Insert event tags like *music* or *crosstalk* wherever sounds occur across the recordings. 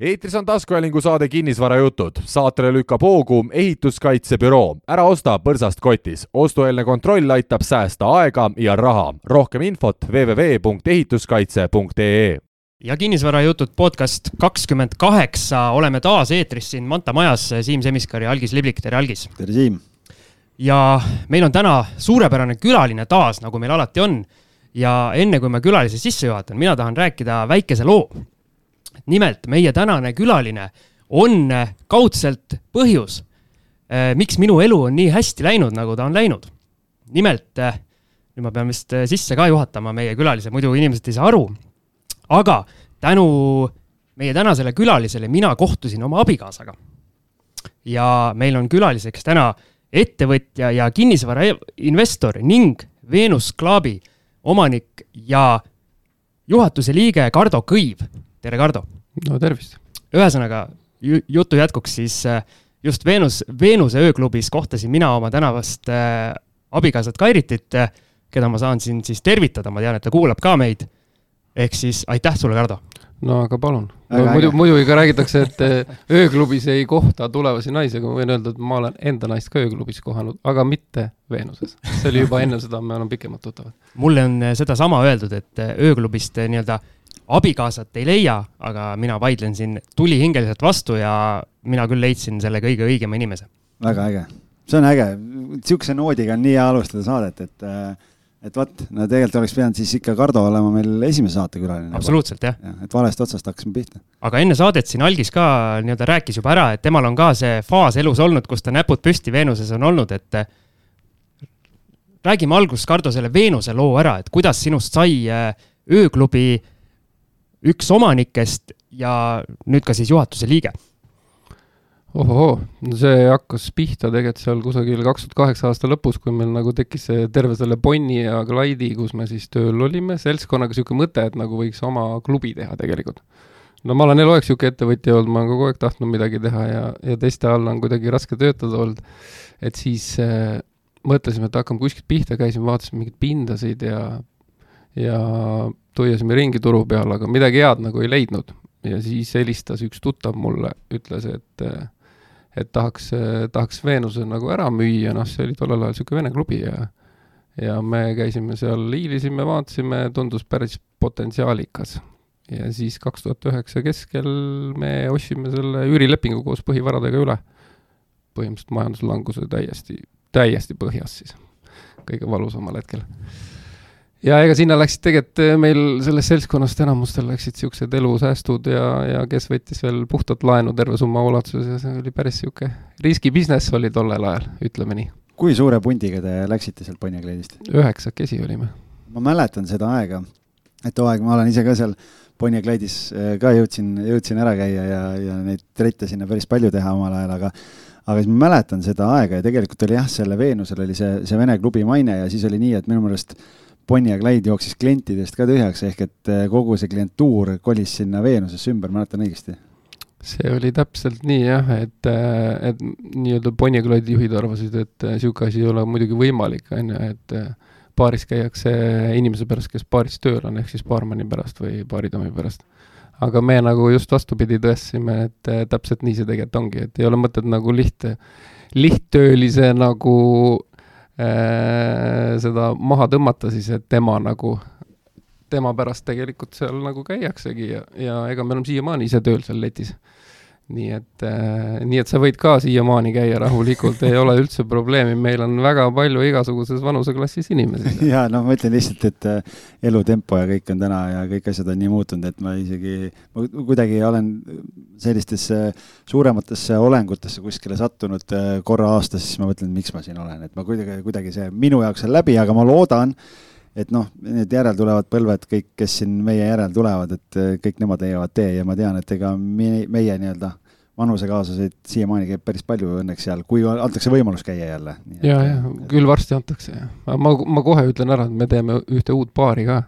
eetris on taskuhäälingu saade Kinnisvarajutud. saatele lükkab hoogu ehituskaitsebüroo. ära osta põrsast kotis. ostueelne kontroll aitab säästa aega ja raha. rohkem infot www.ehituskaitse.ee ja Kinnisvarajutud podcast kakskümmend kaheksa, oleme taas eetris siin Manta majas, Siim Semiskar ja Algis Liblik, tere Algis! tere Siim! ja meil on täna suurepärane külaline taas, nagu meil alati on. ja enne kui ma külalise sisse juhatan, mina tahan rääkida väikese loo nimelt meie tänane külaline on kaudselt põhjus, eh, miks minu elu on nii hästi läinud, nagu ta on läinud. nimelt, eh, nüüd ma pean vist sisse ka juhatama meie külalise, muidu inimesed ei saa aru. aga tänu meie tänasele külalisele mina kohtusin oma abikaasaga. ja meil on külaliseks täna ettevõtja ja kinnisvarainvestor ning Veenus Klaabi omanik ja juhatuse liige Kardo Kõiv tere, Kardo! no tervist! ühesõnaga, jutu jätkuks siis äh, just Veenus, Veenuse ööklubis kohtasin mina oma tänavast äh, abikaasat Kairitit, äh, keda ma saan siin siis tervitada, ma tean, et ta kuulab ka meid. ehk siis aitäh sulle, Kardo! no aga palun. no muidu, muidu ikka räägitakse, et äh, ööklubis ei kohta tulevasi naisi, aga ma võin öelda, et ma olen enda naist ka ööklubis kohanud, aga mitte Veenuses. see oli juba enne seda, me oleme pikemalt tuttavad. mulle on sedasama öeldud, et ööklubist nii-öelda abikaasat ei leia, aga mina vaidlen siin tulihingeliselt vastu ja mina küll leidsin selle kõige õigema inimese. väga äge, see on äge, sihukese noodiga on nii hea alustada saadet, et et vot, no tegelikult oleks pidanud siis ikka Kardo olema meil esimese saatekülaline. absoluutselt, jah ja,. et valest otsast hakkasime pihta. aga enne saadet siin algis ka nii-öelda rääkis juba ära, et temal on ka see faas elus olnud, kus ta näpud püsti Veenuses on olnud, et räägime alguses, Kardo, selle Veenuse loo ära, et kuidas sinust sai ööklubi üks omanikest ja nüüd ka siis juhatuse liige. ohohoo, see hakkas pihta tegelikult seal kusagil kaks tuhat kaheksa aasta lõpus, kui meil nagu tekkis see terve selle Bonni ja Glide'i, kus me siis tööl olime, seltskonnaga niisugune mõte, et nagu võiks oma klubi teha tegelikult. no ma olen eluaeg niisugune ettevõtja olnud, ma olen kogu aeg tahtnud midagi teha ja, ja teiste all on kuidagi raske töötada olnud, et siis äh, mõtlesime, et hakkame kuskilt pihta, käisime, vaatasime mingeid pindasid ja ja tuiasime ringi turu peal, aga midagi head nagu ei leidnud. ja siis helistas üks tuttav mulle, ütles, et et tahaks, tahaks Veenuse nagu ära müüa, noh, see oli tollel ajal niisugune vene klubi ja ja me käisime seal, hiilisime, vaatasime, tundus päris potentsiaalikas. ja siis kaks tuhat üheksa keskel me ostsime selle üürilepingu koos põhivaradega üle. põhimõtteliselt majanduslanguse täiesti, täiesti põhjas siis, kõige valusamal hetkel ja ega sinna läksid tegelikult eh, meil sellest seltskonnast enamustel läksid niisugused elusäästud ja, ja kes võttis veel puhtalt laenu terve summa ulatuses ja see oli päris niisugune riski business oli tollel ajal, ütleme nii. kui suure pundiga te läksite sealt Bonjakleidist? üheksakesi olime. ma mäletan seda aega, et too aeg ma olen ise ka seal Bonjakleidis eh, ka jõudsin, jõudsin ära käia ja, ja neid trette sinna päris palju teha omal ajal, aga aga siis ma mäletan seda aega ja tegelikult oli jah, selle Veenusel oli see, see Vene klubi maine ja siis oli nii, et minu meelest Bonnie ja Clyde jooksis klientidest ka tühjaks, ehk et eh, kogu see klientuur kolis sinna Veenusesse ümber, mäletan õigesti? see oli täpselt nii jah, et, eh, et nii-öelda Bonnie ja Clyde'i juhid arvasid, et niisugune eh, asi ei ole muidugi võimalik, on ju, et baaris käiakse inimese pärast, kes baaris tööl on, ehk siis baarmani pärast või baaritomi pärast. aga me nagu just vastupidi tõestasime, et täpselt nii see tegelikult ongi, et ei ole mõtet nagu liht, lihttöölise nagu Äh, seda maha tõmmata siis, et tema nagu, tema pärast tegelikult seal nagu käiaksegi ja, ja ega me oleme siiamaani ise tööl seal letis nii et äh,, nii et sa võid ka siiamaani käia rahulikult, ei ole üldse probleemi, meil on väga palju igasuguses vanuseklassis inimesi. *laughs* ja noh, ma ütlen lihtsalt, et äh, elutempo ja kõik on täna ja kõik asjad on nii muutunud, et ma isegi, ma kuidagi olen sellistesse suurematesse olengutesse kuskile sattunud äh, korra aastas, siis ma mõtlen, miks ma siin olen, et ma kuidagi, kuidagi see minu jaoks on läbi, aga ma loodan, et noh, need järeltulevad põlved, kõik, kes siin meie järel tulevad, et eh, kõik nemad leiavad tee ja ma tean, et ega meie, meie nii-öelda vanusekaaslaseid siiamaani käib päris palju õnneks seal, kui antakse võimalus käia jälle. ja, ja küll varsti antakse jah. ma, ma kohe ütlen ära, et me teeme ühte uut baari ka.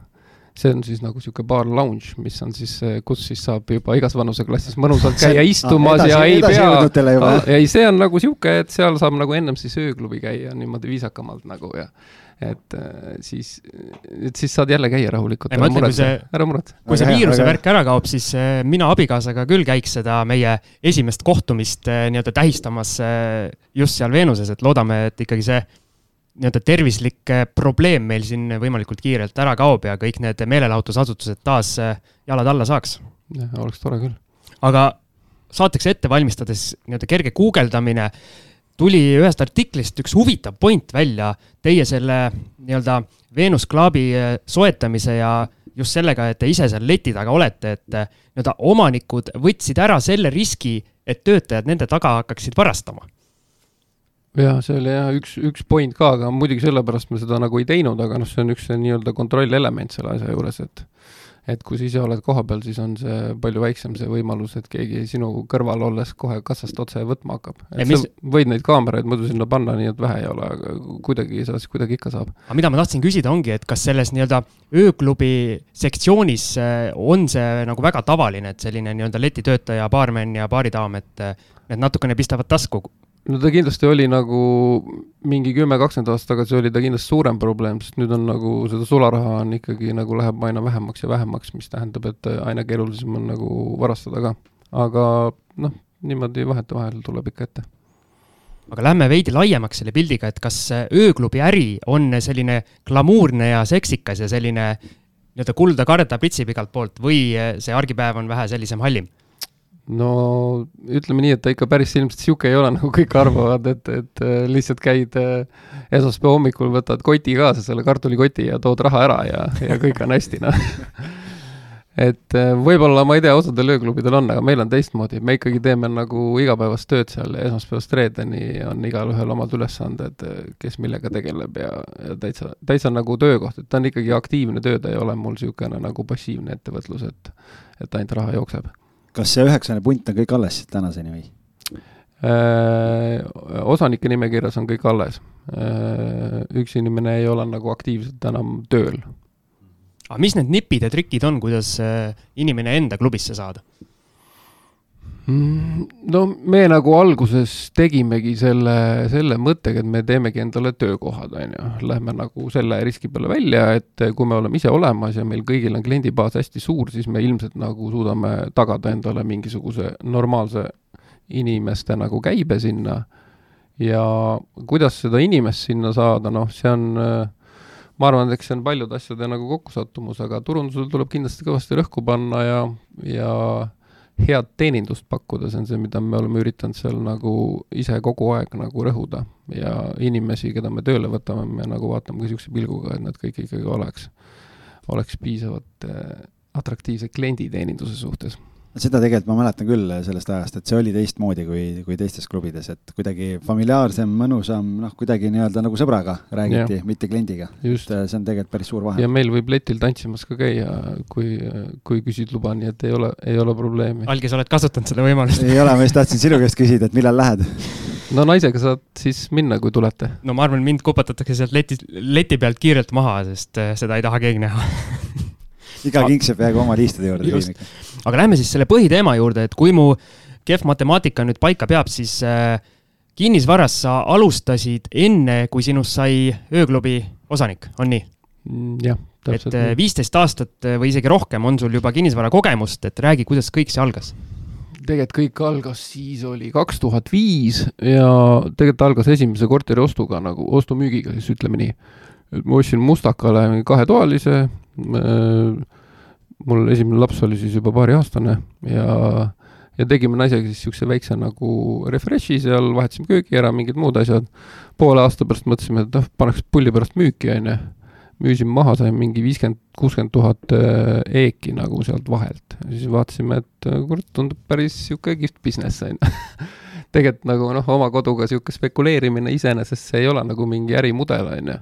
see on siis nagu niisugune baar lounge, mis on siis, eh, kus siis saab juba igas vanuseklassis *laughs* mõnusalt käia istumas ah, edasi, ja ei pea, ei see on nagu niisugune, et seal saab nagu ennem siis ööklubi käia niimoodi viisakamalt nagu ja et äh, siis, et siis saad jälle käia rahulikult, ära muretse see-, ära muretse. kui see viiruse värk ära kaob, siis äh, mina abikaasaga küll käiks seda meie esimest kohtumist äh, nii-öelda tähistamas äh, just seal Veenuses, et loodame, et ikkagi see nii-öelda tervislik probleem meil siin võimalikult kiirelt ära kaob ja kõik need meelelahutusasutused taas jalad alla saaks. jah, oleks tore küll. aga saateks ette valmistades nii-öelda kerge guugeldamine, tuli ühest artiklist üks huvitav point välja teie selle nii-öelda Venus Clubi eh, soetamise ja just sellega, et te ise seal leti taga olete, et eh, nii-öelda omanikud võtsid ära selle riski, et töötajad nende taga hakkaksid varastama. jaa, see oli jah üks, üks point ka, aga muidugi sellepärast me seda nagu ei teinud, aga noh, see on üks nii-öelda kontrollelement selle asja juures, et et kui sa ise oled kohapeal, siis on see palju väiksem see võimalus, et keegi sinu kõrval olles kohe kassast otse võtma hakkab. Et mis- sa võid neid kaameraid muidu sinna panna, nii et vähe ei ole, aga kuidagi sa siis kuidagi ikka saab. aga mida ma tahtsin küsida, ongi, et kas selles nii-öelda ööklubi sektsioonis eh, on see nagu väga tavaline, et selline nii-öelda letitöötaja, baarmen ja baaridaam, et eh, need natukene pistavad tasku no ta kindlasti oli nagu mingi kümme, kakskümmend aastat tagasi oli ta kindlasti suurem probleem, sest nüüd on nagu seda sularaha on ikkagi nagu läheb aina vähemaks ja vähemaks, mis tähendab, et aina keerulisem on nagu varastada ka. aga noh, niimoodi vahetevahel tuleb ikka ette. aga lähme veidi laiemaks selle pildiga, et kas ööklubi äri on selline glamuurne ja seksikas ja selline nii-öelda kulda karda pritsib igalt poolt või see argipäev on vähe sellisem hallim? No ütleme nii, et ta ikka päris ilmselt niisugune ei ole, *laughs* nagu kõik arvavad, et, et äh, lihtsalt käid äh, esmaspäeva hommikul, võtad koti kaasa, selle kartulikoti ja tood raha ära ja, ja kõik on hästi, noh. et äh, võib-olla ma ei tea, osadel ööklubidel on, aga meil on teistmoodi, me ikkagi teeme nagu igapäevast tööd seal ja esmaspäevast reedeni on igalühel omad ülesanded, kes millega tegeleb ja, ja täitsa, täitsa nagu töökoht, et ta on ikkagi aktiivne töö, ta ei ole mul niisugune nagu passiivne ettevõtlus, et et ainult raha jookseb kas see üheksane punt on kõik alles tänaseni või? Äh, osanike nimekirjas on kõik alles. üks inimene ei ole nagu aktiivselt enam tööl. aga mis need nipid ja trikid on, kuidas eh, inimene enda klubisse saada? Mm, no me nagu alguses tegimegi selle, selle mõttega, et me teemegi endale töökohad, on ju, lähme nagu selle riski peale välja, et kui me oleme ise olemas ja meil kõigil on kliendibaas hästi suur, siis me ilmselt nagu suudame tagada endale mingisuguse normaalse inimeste nagu käibe sinna. Ja kuidas seda inimest sinna saada, noh, see on ma arvan, et eks see on paljude asjade nagu kokkusattumus, aga turundusel tuleb kindlasti kõvasti rõhku panna ja, ja head teenindust pakkuda, see on see, mida me oleme üritanud seal nagu ise kogu aeg nagu rõhuda ja inimesi, keda me tööle võtame, me nagu vaatame ka niisuguse pilguga, et nad kõik ikkagi oleks, oleks piisavalt äh, atraktiivsed klienditeeninduse suhtes. Seda tegelikult ma mäletan küll sellest ajast, et see oli teistmoodi kui, kui teistes klubides, et kuidagi familiaarsem, mõnusam, noh, kuidagi nii-öelda nagu sõbraga räägiti, mitte kliendiga. just, et see on tegelikult päris suur vahe ja. meil võib letil tantsimas ka käia, kui, kui küsid luba, nii et ei ole, ei ole probleemi. Algi, sa oled kasutanud seda võimalust? ei ole, ma just tahtsin sinu käest küsida, et millal lähed. no naisega saad siis minna, kui tulete. no ma arvan, mind kupatatakse sealt leti, leti pealt kiirelt maha, sest eh, seda ei taha keegi näha. iga kingsepp jäägu oma liistude juurde. Aga lähme siis selle põhiteema juurde, et kui mu kehv matemaatika nüüd paika peab, siis äh, kinnisvaras sa alustasid enne, kui sinust sai ööklubi osanik, on nii? Mm, jah, et täpselt äh, nii. viisteist aastat äh, või isegi rohkem on sul juba kinnisvara kogemust, et räägi, kuidas kõik see algas. tegelikult kõik algas siis oli kaks tuhat viis ja tegelikult algas esimese korteri ostuga nagu ostu-müügiga siis ütleme nii. et ma ostsin Mustakale kahetoalise. Mul esimene laps oli siis juba paariaastane ja, ja tegime naisega siis siukse väikse nagu refresh'i seal, vahetasime köögi ära, mingid muud asjad. poole aasta pärast mõtlesime, et noh, paneks pulli pärast müüki, onju müüsime maha, saime mingi viiskümmend, kuuskümmend tuhat äh, eeki nagu sealt vahelt. siis vaatasime, et äh, kurat, tundub päris sihuke kihvt business on ju. *laughs* tegelikult nagu noh, oma koduga sihuke spekuleerimine iseenesest see ei ole nagu mingi ärimudel on ju.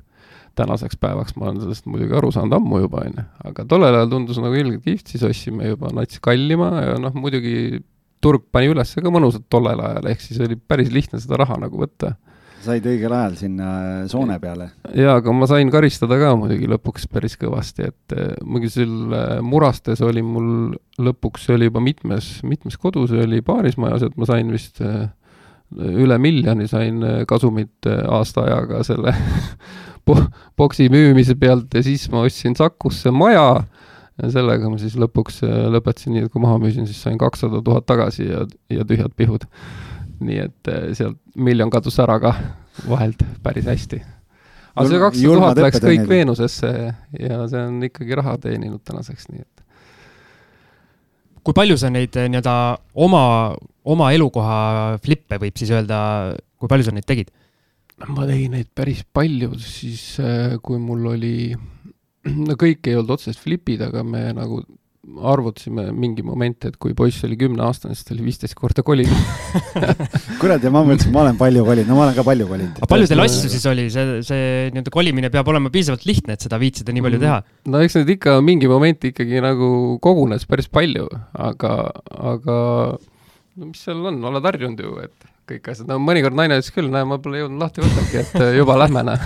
Tänaseks päevaks ma olen sellest muidugi aru saanud ammu juba on ju, aga tollel ajal tundus nagu ilgelt kihvt, siis ostsime juba nats kallima ja noh, muidugi turg pani üles ka mõnusalt tollel ajal, ehk siis oli päris lihtne seda raha nagu võtta said õigel ajal sinna soone peale. jaa, aga ma sain karistada ka muidugi lõpuks päris kõvasti, et eh, muidugi seal eh, Murastes oli mul lõpuks, see oli juba mitmes, mitmes kodu, see oli paarismajas, et ma sain vist üle miljoni sain kasumit aasta ajaga selle *laughs* boksi müümise pealt ja siis ma ostsin Sakusse maja ja sellega ma siis lõpuks äh, lõpetasin nii, et kui maha müüsin, siis sain kakssada tuhat tagasi ja, ja tühjad pihud. nii et äh, sealt miljon kadus ära ka vahelt päris hästi. aga see kakssada tuhat läks kõik Veenusesse ja see on ikkagi raha teeninud tänaseks, nii et kui palju sa neid eh, nii-öelda oma, oma elukoha flippe, võib siis öelda, kui palju sa neid tegid? Ma tegin neid päris palju, siis eh, kui mul oli, no kõik ei olnud otseselt flipid, aga me nagu arvutasime mingi moment, et kui poiss oli kümneaastane, siis ta oli viisteist korda kolinud. *laughs* Kurat, ja ma mõtlesin, ma olen palju kolinud, no ma olen ka palju kolinud. aga palju teil asju siis oli, see, see nii-öelda kolimine peab olema piisavalt lihtne, et seda viitsida nii palju teha? no eks neid ikka mingi moment ikkagi nagu kogunes päris palju, aga, aga no mis seal on, oled harjunud ju, et kõik asjad, no mõnikord naine ütles küll, näe, ma pole jõudnud lahti võttagi, et juba lähme, näe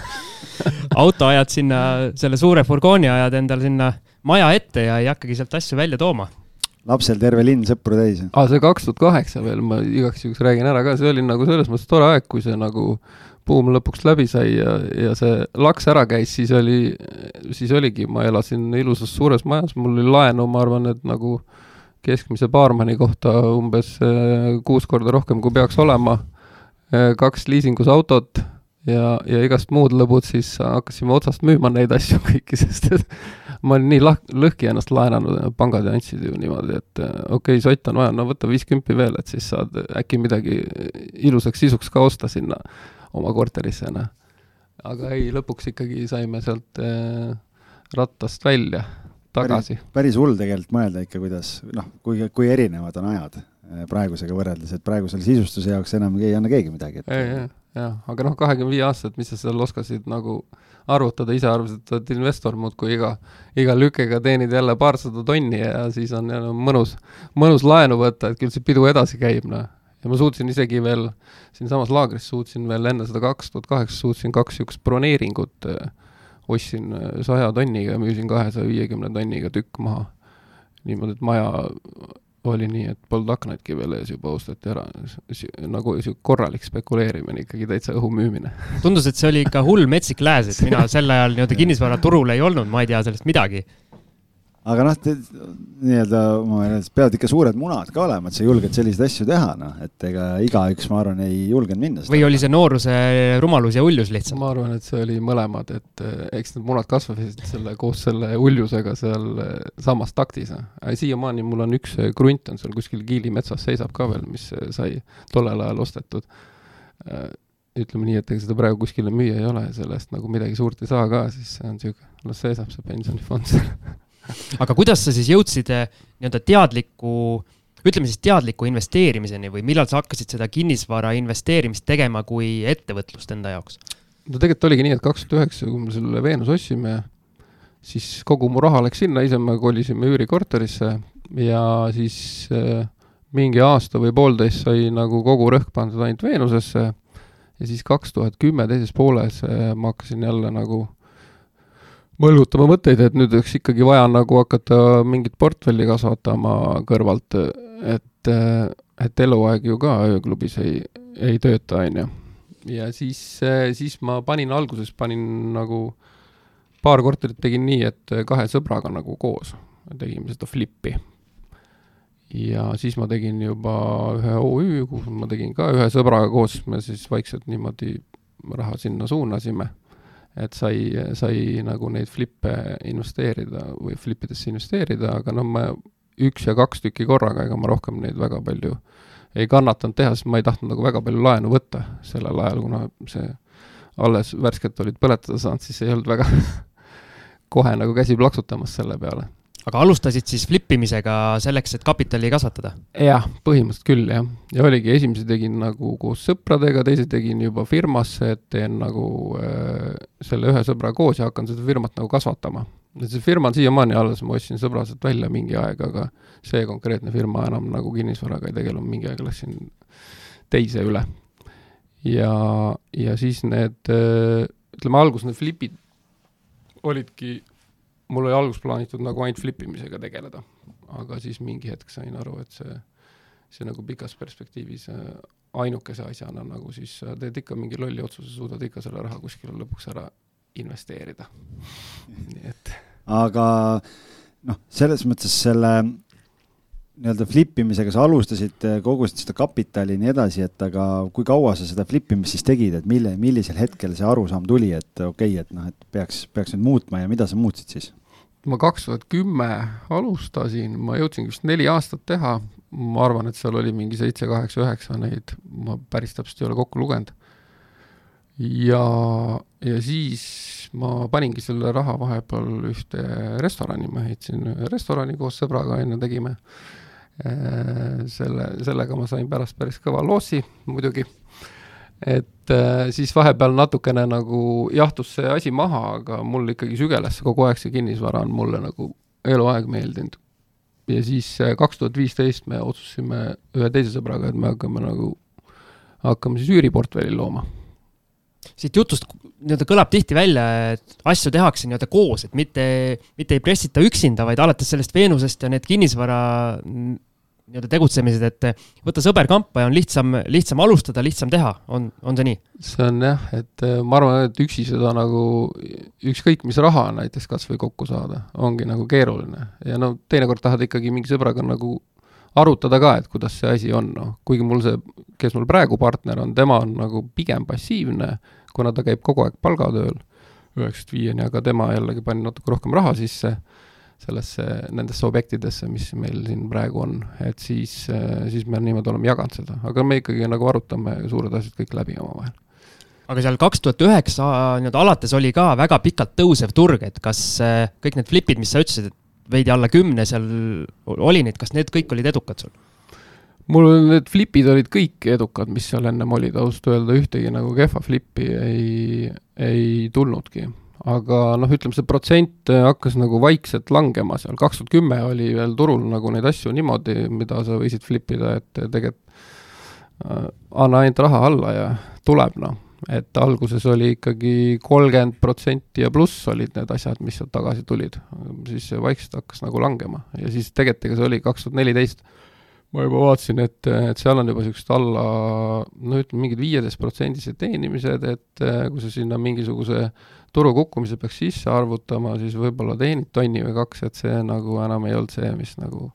*laughs* auto ajad sinna, selle suure furgooni ajad endal sinna maja ette ja ei hakkagi sealt asju välja tooma. lapsel terve linn sõpru täis. aa, see kaks tuhat kaheksa veel, ma igaks juhuks räägin ära ka, see oli nagu selles mõttes tore aeg, kui see nagu buum lõpuks läbi sai ja, ja see laks ära käis, siis oli, siis oligi, ma elasin ilusas suures majas, mul oli laenu, ma arvan, et nagu keskmise baarmani kohta umbes eh, kuus korda rohkem, kui peaks olema, eh, kaks liisingus autot ja, ja igast muud lõbud, siis hakkasime otsast müüma neid asju *laughs* kõiki, sest et ma olin nii lah-, lõhki ennast laenanud, pangad andsid ju niimoodi, et äh, okei okay,, sott on vaja, no võta viis kümpi veel, et siis saad äkki midagi ilusaks sisuks ka osta sinna oma korterisse, noh. aga ei, lõpuks ikkagi saime sealt äh, rattast välja, tagasi. päris, hull tegelikult mõelda ikka, kuidas noh, kui, kui erinevad on ajad äh, praegusega võrreldes, et praegusel sisustuse jaoks enam ei anna keegi midagi, et jah jah, aga noh, kahekümne viie aastaselt, mis sa seal oskasid nagu arvutada, ise arvasid, et oled investor muudkui iga, iga lükega teenid jälle paarsada tonni ja siis on jälle mõnus, mõnus laenu võtta, et küll see pidu edasi käib, noh. ja ma suutsin isegi veel siinsamas laagris suutsin veel enne seda kaks tuhat kaheksa suutsin kaks niisugust broneeringut äh, ostsin äh, saja tonniga ja müüsin kahesaja viiekümne tonniga tükk maha. niimoodi, et maja oli nii, et polnud aknaidki veel ees, juba osteti ära, nagu sihuke korralik spekuleerimine, ikkagi täitsa õhu müümine. tundus, et see oli ikka hull metsik lääs, et mina sel ajal nii-öelda kinnisvaraturul ei olnud, ma ei tea sellest midagi aga noh, nii-öelda ma arvan, peavad ikka suured munad ka olema, et sa julged selliseid asju teha, noh, et ega igaüks, ma arvan, ei julgenud minna. või oli see nooruse rumalus ja uljus lihtsalt? ma arvan, et see oli mõlemad, et eh, eks need munad kasvasid selle koos selle uljusega seal eh, samas taktis. siiamaani mul on üks eh, krunt on seal kuskil Kiili metsas seisab ka veel, mis sai tollel ajal ostetud ütleme nii, et ega seda praegu kuskile müüa ei ole, selle eest nagu midagi suurt ei saa ka, siis see on niisugune, las seisab see pensionifond seal *laughs* *laughs* aga kuidas sa siis jõudsid eh, nii-öelda teadliku, ütleme siis teadliku investeerimiseni või millal sa hakkasid seda kinnisvara investeerimist tegema kui ettevõtlust enda jaoks? no tegelikult oligi nii, et kaks tuhat üheksa, kui me selle Veenuse ostsime, siis kogu mu raha läks sinna, ise me kolisime üürikorterisse ja siis äh, mingi aasta või poolteist sai nagu kogu rõhk pandud ainult Veenusesse ja siis kaks tuhat kümme teises pooles äh, ma hakkasin jälle nagu mõlgutama mõtteid, et nüüd oleks ikkagi vaja nagu hakata mingit portfelli kasvatama kõrvalt, et, et eluaeg ju ka ööklubis ei, ei tööta, on ju. ja siis, siis ma panin alguses, panin nagu paar korterit tegin nii, et kahe sõbraga nagu koos tegime seda flippi. ja siis ma tegin juba ühe OÜ, kuhu ma tegin ka ühe sõbraga koos, me siis vaikselt niimoodi raha sinna suunasime et sai, sai nagu neid flippe investeerida või flipidesse investeerida, aga noh, ma üks ja kaks tükki korraga, ega ma rohkem neid väga palju ei kannatanud teha, sest ma ei tahtnud nagu väga palju laenu võtta sellel ajal, kuna see alles värskelt olid põletada saanud, siis ei olnud väga *laughs* kohe nagu käsi plaksutamas selle peale aga alustasid siis flip imisega selleks, et kapitali kasvatada? jah, põhimõtteliselt küll jah, ja oligi, esimese tegin nagu koos sõpradega, teise tegin juba firmasse, et teen nagu äh, selle ühe sõbra koos ja hakkan seda firmat nagu kasvatama. see firma on siiamaani alles, ma ostsin sõbra sealt välja mingi aeg, aga see konkreetne firma enam nagu kinnisvaraga ei tegele, mingi aeg läksin teise üle. ja, ja siis need, äh, ütleme alguses need flipid olidki mul oli alguses plaanitud nagu ainult flip imisega tegeleda, aga siis mingi hetk sain aru, et see, see nagu pikas perspektiivis äh, ainukese asjana nagu siis teed ikka mingi lolli otsuse, suudad ikka selle raha kuskile lõpuks ära investeerida. *laughs* nii et. aga noh, selles mõttes selle nii-öelda flip imisega sa alustasid, kogusid seda kapitali ja nii edasi, et aga kui kaua sa seda flip imist siis tegid, et mille, millisel hetkel see arusaam tuli, et okei okay,, et noh, et peaks, peaks nüüd muutma ja mida sa muutsid siis? ma kaks tuhat kümme alustasin, ma jõudsin vist neli aastat teha, ma arvan, et seal oli mingi seitse, kaheksa, üheksa neid, ma päris täpselt ei ole kokku lugenud. ja, ja siis ma paningi selle raha vahepeal ühte restorani, ma ehitasin restorani koos sõbraga, on ju, tegime selle, sellega ma sain pärast päris kõva lossi muidugi. et äh, siis vahepeal natukene nagu jahtus see asi maha, aga mul ikkagi sügeles kogu aeg see kinnisvara on mulle nagu eluaeg meeldinud. ja siis äh, kaks tuhat viisteist me otsustasime ühe teise sõbraga, et me hakkame nagu, hakkame siis üüriportfelli looma siit jutust nii-öelda kõlab tihti välja, et asju tehakse nii-öelda koos, et mitte, mitte ei pressita üksinda, vaid alates sellest Veenusest ja need kinnisvara nii-öelda tegutsemised, et võtta sõber kampa ja on lihtsam, lihtsam alustada, lihtsam teha, on, on see nii? see on jah, et äh, ma arvan, et üksi seda nagu, ükskõik mis raha näiteks kas või kokku saada, ongi nagu keeruline. ja no teinekord tahad ikkagi mingi sõbraga nagu arutada ka, et kuidas see asi on, noh, kuigi mul see, kes mul praegu partner on, tema on nagu pigem passiivne, kuna ta käib kogu aeg palgatööl. Üheksast viieni, aga tema jällegi pani natuke rohkem raha sisse sellesse, nendesse objektidesse, mis meil siin praegu on, et siis, siis me niimoodi oleme jaganud seda, aga me ikkagi nagu arutame suured asjad kõik läbi omavahel. Aga seal kaks tuhat üheksa nii-öelda alates oli ka väga pikalt tõusev turg, et kas kõik need flipid, mis sa ütlesid, et veidi alla kümne seal oli neid, kas need kõik olid edukad sul? mul need flipid olid kõik edukad, mis seal ennem olid, ausalt öelda ühtegi nagu kehva flippi ei, ei tulnudki. Aga noh, ütleme see protsent hakkas nagu vaikselt langema seal, kaks tuhat kümme oli veel turul nagu neid asju niimoodi, mida sa võisid flip ida, et tegelikult äh, anna ainult raha alla ja tuleb noh, et alguses oli ikkagi kolmkümmend protsenti ja pluss olid need asjad, mis sealt tagasi tulid, siis see vaikselt hakkas nagu langema ja siis tegelikult ega see oli kaks tuhat neliteist ma juba vaatasin, et, et seal on juba niisugused alla, no ütleme, mingid viieteistprotsendised teenimised, et äh, kui sa sinna mingisuguse turu kukkumise peaks sisse arvutama, siis võib-olla teenid tonni või kaks, et see nagu enam ei olnud see, mis nagu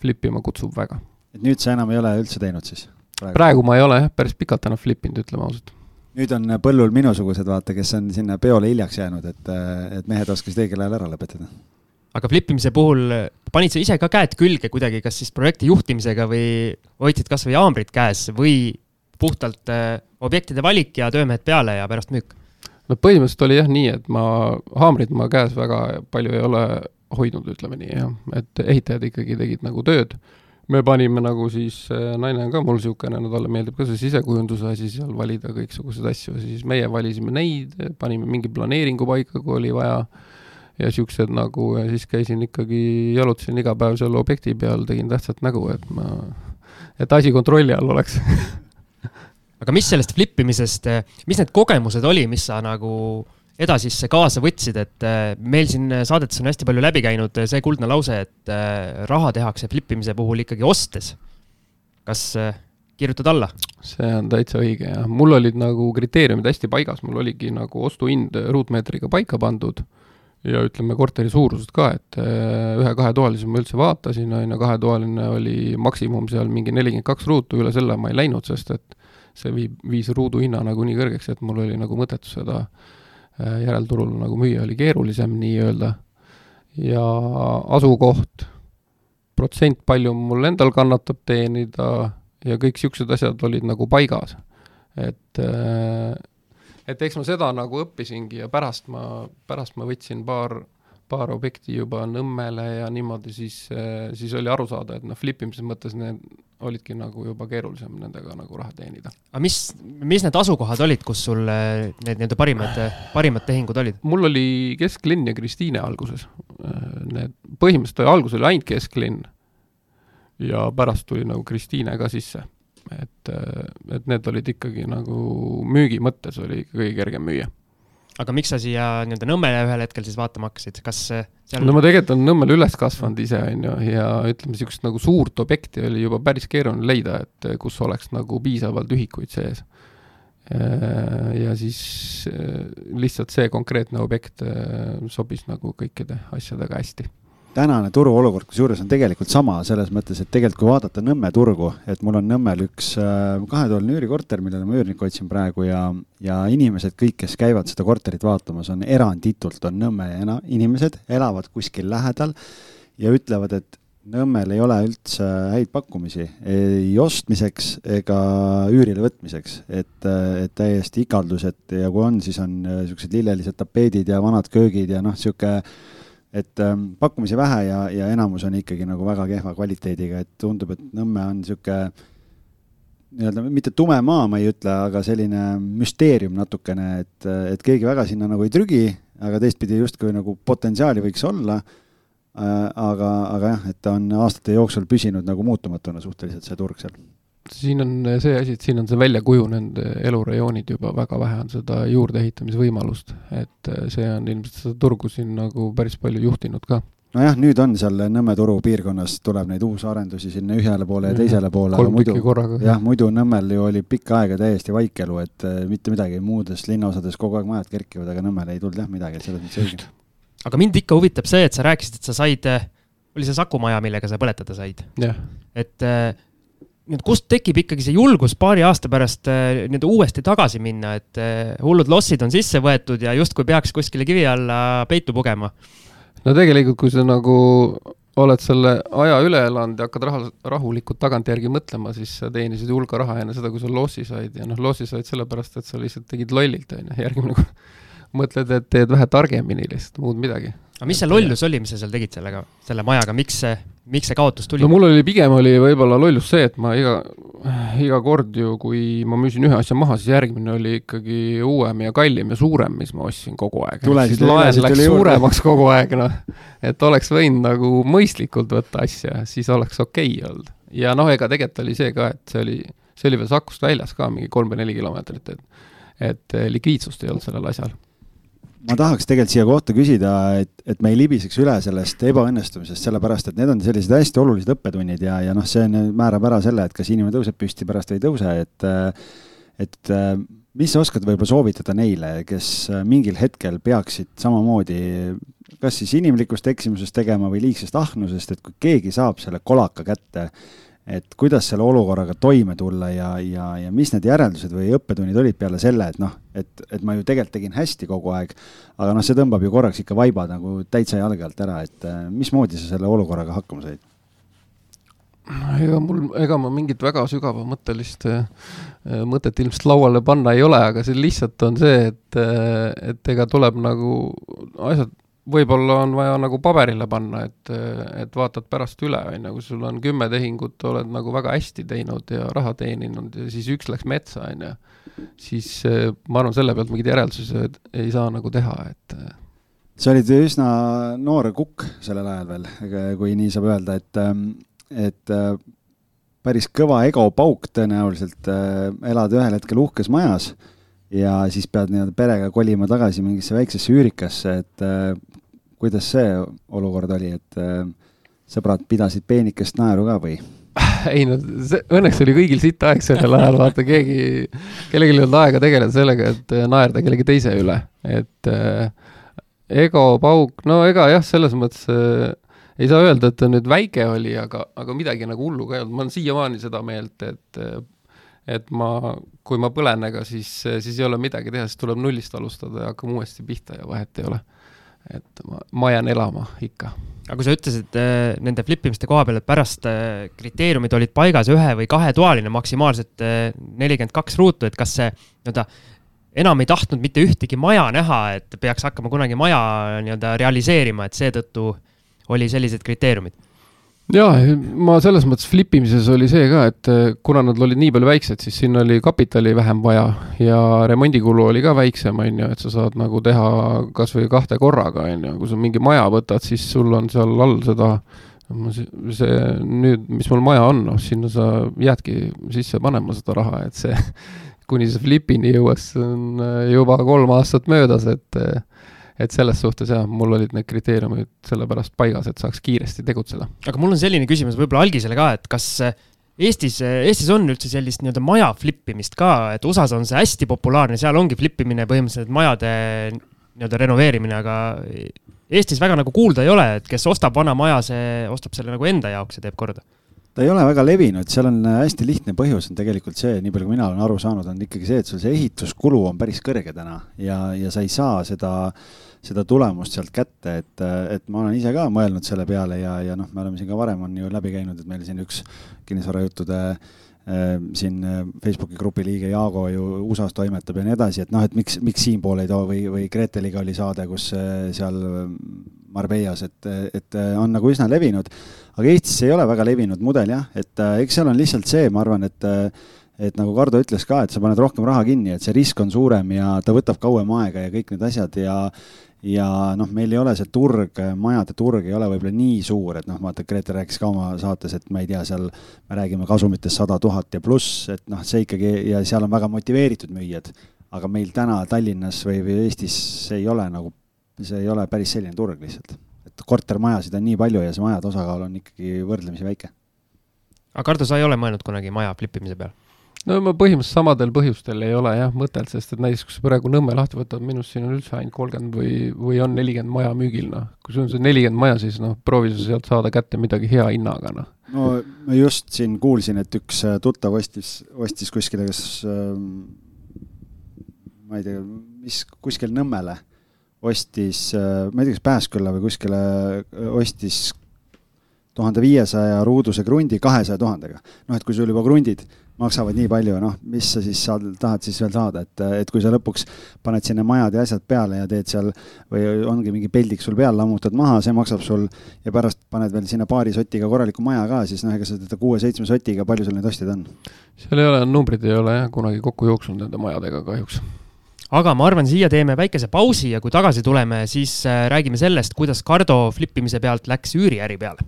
flipima kutsub väga. et nüüd sa enam ei ole üldse teinud siis? praegu ma ei ole jah, päris pikalt enam flip inud, ütleme ausalt nüüd on põllul minusugused, vaata, kes on sinna peole hiljaks jäänud, et, et mehed oskasid õigel ajal ära lõpetada aga flippimise puhul panid sa ise ka käed külge kuidagi, kas siis projekti juhtimisega või hoidsid kasvõi haamrit käes või puhtalt äh, objektide valik ja töömehed peale ja pärast müük? no põhimõtteliselt oli jah nii, et ma, haamrit ma käes väga palju ei ole hoidnud, ütleme nii jah, et ehitajad ikkagi tegid nagu tööd. Me panime nagu siis, äh, naine on ka mul niisugune, no talle meeldib ka see sisekujunduse asi seal valida kõiksuguseid asju, siis meie valisime neid, panime mingi planeeringu paika, kui oli vaja ja siuksed nagu ja siis käisin ikkagi, jalutasin iga päev seal objekti peal, tegin tähtsat nägu, et ma, et asi kontrolli all oleks. *laughs* Aga mis sellest flip imisest, mis need kogemused oli, mis sa nagu edasisse kaasa võtsid, et äh, meil siin saadetes on hästi palju läbi käinud see kuldne lause, et äh, raha tehakse flip imise puhul ikkagi ostes. kas äh, kirjutad alla? see on täitsa õige jah, mul olid nagu kriteeriumid hästi paigas, mul oligi nagu ostuhind ruutmeetriga paika pandud ja ütleme, korteri suurused ka, et äh, ühe-kahetoalise ma üldse vaatasin, on ju, kahetoaline oli maksimum seal mingi nelikümmend kaks ruutu, üle selle ma ei läinud, sest et see viib, viis ruudu hinna nagu nii kõrgeks, et mul oli nagu mõttetu seda äh, järelturul nagu müüa, oli keerulisem nii-öelda. ja asukoht, protsent, palju mul endal kannatab teenida ja kõik niisugused asjad olid nagu paigas. et äh, et eks ma seda nagu õppisingi ja pärast ma, pärast ma võtsin paar, paar objekti juba Nõmmele ja niimoodi siis, siis oli aru saada, et noh, flip imise mõttes need olidki nagu juba keerulisem nendega nagu raha teenida. aga mis, mis need asukohad olid, kus sul need nii-öelda parimad, parimad tehingud olid? mul oli kesklinn ja Kristiine alguses. Need, põhimõtteliselt oli alguses oli ainult kesklinn ja pärast tuli nagu Kristiine ka sisse et, et need olid ikkagi nagu müügi mõttes oli kõige kergem müüa. Aga miks sa siia nii-öelda Nõmmele ühel hetkel siis vaatama hakkasid, kas seal no ma tegelikult olen Nõmmel üles kasvanud ise, on ju, ja ütleme, niisugust nagu suurt objekti oli juba päris keeruline leida, et kus oleks nagu piisavalt ühikuid sees. ja siis lihtsalt see konkreetne objekt sobis nagu kõikide asjadega hästi tänane turuolukord kusjuures on tegelikult sama selles mõttes, et tegelikult kui vaadata Nõmme turgu, et mul on Nõmmel üks äh, kahetoaline üürikorter, millele ma üürnikku otsin praegu ja, ja inimesed kõik, kes käivad seda korterit vaatamas, on eranditult on Nõmme inimesed, elavad kuskil lähedal ja ütlevad, et Nõmmel ei ole üldse häid pakkumisi ei ostmiseks ega üürile võtmiseks, et, et täiesti ikaldused ja kui on, siis on niisugused lillelised tapeedid ja vanad köögid ja noh, niisugune et ähm, pakkumisi vähe ja, ja enamus on ikkagi nagu väga kehva kvaliteediga, et tundub, et Nõmme on niisugune nii-öelda mitte tume maa, ma ei ütle, aga selline müsteerium natukene, et, et keegi väga sinna nagu ei trügi, aga teistpidi justkui nagu potentsiaali võiks olla äh,. aga, aga jah, et ta on aastate jooksul püsinud nagu muutumatuna suhteliselt, see turg seal siin on see asi, et siin on see välja kujunenud elurajoonid juba, väga vähe on seda juurdeehitamise võimalust, et see on ilmselt seda turgu siin nagu päris palju juhtinud ka nojah, nüüd on seal Nõmme turu piirkonnas tuleb neid uusarendusi sinna ühele poole ja teisele poole. kolm tükki korraga. jah, muidu Nõmmel ju oli pikka aega täiesti vaikelu, et äh, mitte midagi, muudes linnaosades kogu aeg majad kerkivad, aga Nõmmel ei tulnud jah midagi, et selles mõttes õige. aga mind ikka huvitab see, et sa rääkisid, et sa said, oli see Saku maja, millega sa põletada said? et nüüd kust tekib ikkagi see julgus paari aasta pärast äh, nii-öelda uuesti tagasi minna, et äh, hullud lossid on sisse võetud ja justkui peaks kuskile kivi alla peitu pugema? no tegelikult, kui sa nagu oled selle aja üle elanud ja hakkad raha, rahulikult tagantjärgi mõtlema, siis sa teenisid hulga raha enne seda, kui sa lossi said. Ja noh, lossi said sellepärast, et sa lihtsalt tegid lollilt, on ju, järgmine kord *laughs* mõtled, et teed vähe targemini lihtsalt, muud midagi. Aga mis see lollus oli, mis sa seal tegid sellega, selle majaga, miks see, miks see kaotus tuli? no mul oli pigem oli võib-olla lollus see, et ma iga, iga kord ju, kui ma müüsin ühe asja maha, siis järgmine oli ikkagi uuem ja kallim ja suurem, mis ma ostsin kogu aeg. siis laen läks suuremaks kogu aeg, noh. et oleks võinud nagu mõistlikult võtta asja, siis oleks okei okay olnud. ja noh, ega tegelikult oli see ka, et see oli, see oli veel Sakust väljas ka mingi kolm või neli kilomeetrit, et et likviidsust ei olnud sellel asjal ma tahaks tegelikult siia kohta küsida, et, et me ei libiseks üle sellest ebaõnnestumisest, sellepärast et need on sellised hästi olulised õppetunnid ja, ja noh, see on, määrab ära selle, et kas inimene tõuseb püsti pärast või ei tõuse, et et mis sa oskad võib-olla soovitada neile, kes mingil hetkel peaksid samamoodi kas siis inimlikust eksimusest tegema või liigsest ahnusest, et kui keegi saab selle kolaka kätte, et kuidas selle olukorraga toime tulla ja, ja, ja mis need järeldused või õppetunnid olid peale selle, et noh, et, et ma ju tegelikult tegin hästi kogu aeg, aga noh, see tõmbab ju korraks ikka vaiba nagu täitsa jalge alt ära, et äh, mismoodi sa selle olukorraga hakkama said? ega mul, ega ma mingit väga sügavamõttelist äh, mõtet ilmselt lauale panna ei ole, aga see lihtsalt on see, et, äh, et ega tuleb nagu asjad võib-olla on vaja nagu paberile panna, et, et vaatad pärast üle, on ju, kui sul on kümme tehingut, oled nagu väga hästi teinud ja raha teeninud ja siis üks läks metsa, on ju, siis ma arvan, selle pealt mingeid järeldusi ei saa nagu teha, et sa olid üsna noor kukk sellel ajal veel, kui nii saab öelda, et, et päris kõva egopauk tõenäoliselt, elad ühel hetkel uhkes majas ja siis pead nii-öelda perega kolima tagasi mingisse väiksesse üürikasse, et kuidas see olukord oli, et äh, sõbrad pidasid peenikest naeru ka või? *laughs* ei no see, õnneks oli kõigil sitt aeg sellel ajal, vaata keegi, kellelgi ei olnud aega tegeleda sellega, et äh, naerda kellegi teise üle, et äh, ego, pauk, no ega jah, selles mõttes äh, ei saa öelda, et ta nüüd väike oli, aga, aga midagi nagu hullu ka ei olnud, ma olen siiamaani seda meelt, et äh, et ma, kui ma põlen, ega siis, siis ei ole midagi teha, siis tuleb nullist alustada ja hakkame uuesti pihta ja vahet ei ole et ma, ma jään elama ikka. aga kui sa ütlesid äh, nende flip imiste koha peal, et pärast äh, kriteeriumid olid paigas ühe või kahetoaline, maksimaalselt äh, nelikümmend kaks ruutu, et kas see nii-öelda enam ei tahtnud mitte ühtegi maja näha, et peaks hakkama kunagi maja nii-öelda realiseerima, et seetõttu oli sellised kriteeriumid jaa, ma selles mõttes flipimises oli see ka, et eh, kuna nad olid nii palju väiksed, siis sinna oli kapitali vähem vaja ja remondikulu oli ka väiksem, on ju, et sa saad nagu teha kas või kahte korraga, on ju, kui sa mingi maja võtad, siis sul on seal all seda see nüüd, mis mul maja on, noh, sinna sa jäädki sisse panema seda raha, et see *laughs* kuni see flipini jõuaks, on eh, juba kolm aastat möödas, et eh, et selles suhtes jah, mul olid need kriteeriumid sellepärast paigas, et saaks kiiresti tegutseda. aga mul on selline küsimus võib-olla algisele ka, et kas Eestis, Eestis on üldse sellist nii-öelda maja flippimist ka, et USA-s on see hästi populaarne, seal ongi flippimine põhimõtteliselt majade nii-öelda renoveerimine, aga Eestis väga nagu kuulda ei ole, et kes ostab vana maja, see ostab selle nagu enda jaoks ja teeb korda ta ei ole väga levinud, seal on hästi lihtne põhjus on tegelikult see, nii palju kui mina olen aru saanud, on ikkagi see, et sul see ehituskulu on päris kõrge täna ja, ja sa ei saa seda, seda tulemust sealt kätte, et, et ma olen ise ka mõelnud selle peale ja, ja noh, me oleme siin ka varem on ju läbi käinud, et meil siin üks kinnisvarajuttude äh, siin äh, Facebooki grupi liige Jaago ju USA-s toimetab ja nii edasi, et noh, et miks, miks siinpool ei too või, või Greteliga oli saade, kus äh, seal Marbellas, et, et on nagu üsna levinud. aga Eestis ei ole väga levinud mudel jah, et eks seal on lihtsalt see, ma arvan, et et nagu Kardo ütles ka, et sa paned rohkem raha kinni, et see risk on suurem ja ta võtab kauem aega ja kõik need asjad ja ja noh, meil ei ole see turg, majade turg ei ole võib-olla nii suur, et noh, vaata, Grete rääkis ka oma saates, et ma ei tea, seal me räägime kasumitest sada tuhat ja pluss, et noh, see ikkagi ja seal on väga motiveeritud müüjad. aga meil täna Tallinnas või, või Eestis ei ole nagu see ei ole päris selline turg lihtsalt. et kortermajasid on nii palju ja see majade osakaal on ikkagi võrdlemisi väike. aga Kardo, sa ei ole mõelnud kunagi maja flippimise peale? No ma põhimõtteliselt samadel põhjustel ei ole jah mõtet, sest et näiteks kui sa praegu Nõmme lahti võtad, minu arust siin on üldse ainult kolmkümmend või, või on nelikümmend maja müügil, noh. kui sul on see nelikümmend maja, siis noh, proovi sa sealt saada kätte midagi hea hinnaga, noh. no ma just siin kuulsin, et üks äh, tuttav ostis, ostis kuskile, kas äh, ma ei tea, mis, kuskil Nõmmele ostis, äh, ma ei tea, kas Pääskülla või kuskile äh, ostis tuhande viiesaja ruuduse krundi kahesaja tuhandega. noh, et kui sul juba krundid maksavad nii palju, noh, mis sa siis saad, tahad siis veel saada, et, et kui sa lõpuks paned sinna majad ja asjad peale ja teed seal või ongi mingi peldik sul peal, lammutad maha, see maksab sul ja pärast paned veel sinna paari sotiga korraliku maja ka, siis noh, ega sa teda kuue-seitsme sotiga, palju sul neid ostjaid on? seal ei ole, numbrid ei ole jah kunagi kokku jooksnud nende majadega kahjuks aga ma arvan, siia teeme väikese pausi ja kui tagasi tuleme, siis äh, räägime sellest, kuidas Cardo flippimise pealt läks üüriäri peale.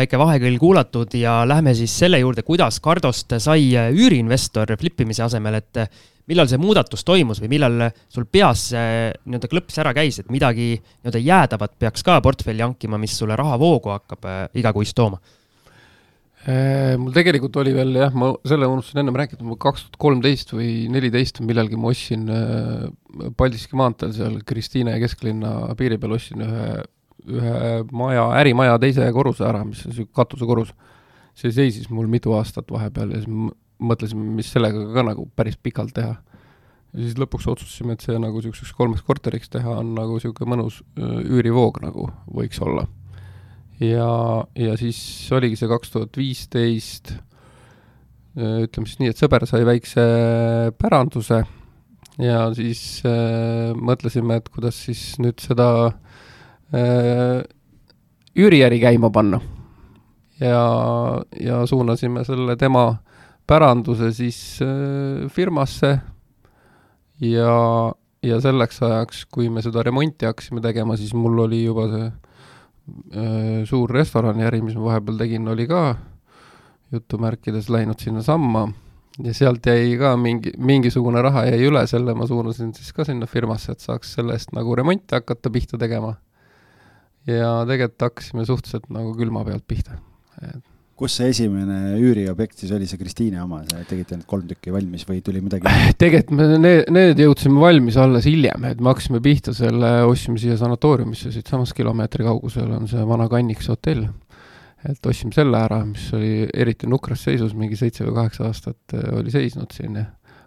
Väike vahekõll kuulatud ja lähme siis selle juurde, kuidas Cardost sai üüriinvestor flippimise asemel, et millal see muudatus toimus või millal sul peas see nii-öelda klõps ära käis, et midagi nii-öelda jäädavat peaks ka portfelli hankima, mis sulle rahavoogu hakkab äh, igakuist tooma? Äh, mul tegelikult oli veel jah, ma selle unustasin ennem rääkida, mul kaks tuhat kolmteist või neliteist millalgi ma ostsin äh, Paldiski maanteel seal Kristiine kesklinna piiri peal ostsin ühe, ühe maja, ärimaja teise korruse ära, mis on niisugune katusekorrus. see seisis mul mitu aastat vahepeal ja siis mõtlesime, mis sellega ka nagu päris pikalt teha. ja siis lõpuks otsustasime, et see nagu niisuguseks kolmeks korteriks teha on nagu niisugune mõnus üürivoog nagu võiks olla. ja, ja siis oligi see kaks tuhat viisteist, ütleme siis nii, et sõber sai väikse päranduse ja siis äh, mõtlesime, et kuidas siis nüüd seda äh, üüriäri käima panna. ja, ja suunasime selle tema päranduse siis äh, firmasse ja, ja selleks ajaks, kui me seda remonti hakkasime tegema, siis mul oli juba see äh, suur restoraniäri, mis ma vahepeal tegin, oli ka jutumärkides läinud sinnasamma ja sealt jäi ka mingi, mingisugune raha jäi üle, selle ma suunasin siis ka sinna firmasse, et saaks selle eest nagu remonti hakata pihta tegema. Ja tegelikult hakkasime suhteliselt nagu külma pealt pihta, et kus see esimene üüriobjekt siis oli, see Kristiine oma, tegite need kolm tükki valmis või tuli midagi? *laughs* tegelikult me need, need jõudsime valmis alles hiljem, et me hakkasime pihta selle, ostsime siia sanatooriumisse, siitsamast kilomeetri kaugusel on see Vana Kannikese hotell. et ostsime selle ära, mis oli eriti nukras seisus, mingi seitse või kaheksa aastat eh, oli seisnud siin ja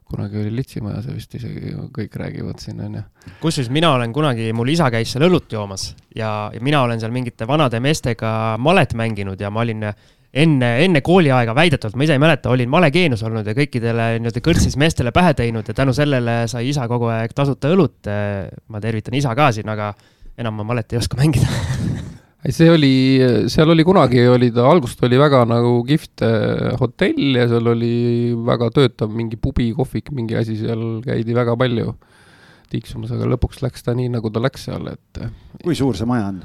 kunagi oli litsimaja, see vist isegi kõik räägivad siin, on ju. kusjuures mina olen kunagi, mul isa käis seal õlut joomas ja, ja mina olen seal mingite vanade meestega malet mänginud ja ma olin enne, enne kooliaega väidetavalt, ma ise ei mäleta, olin malekeenus olnud ja kõikidele nii-öelda kõrtsis meestele pähe teinud ja tänu sellele sai isa kogu aeg tasuta õlut. ma tervitan isa ka siin, aga enam ma malet ei oska mängida *laughs* ei, see oli, seal oli kunagi, oli ta, algusest oli väga nagu kihvt eh, hotell ja seal oli väga töötav mingi pubi, kohvik, mingi asi, seal käidi väga palju tiksumas, aga lõpuks läks ta nii, nagu ta läks seal, et. kui suur see maja on?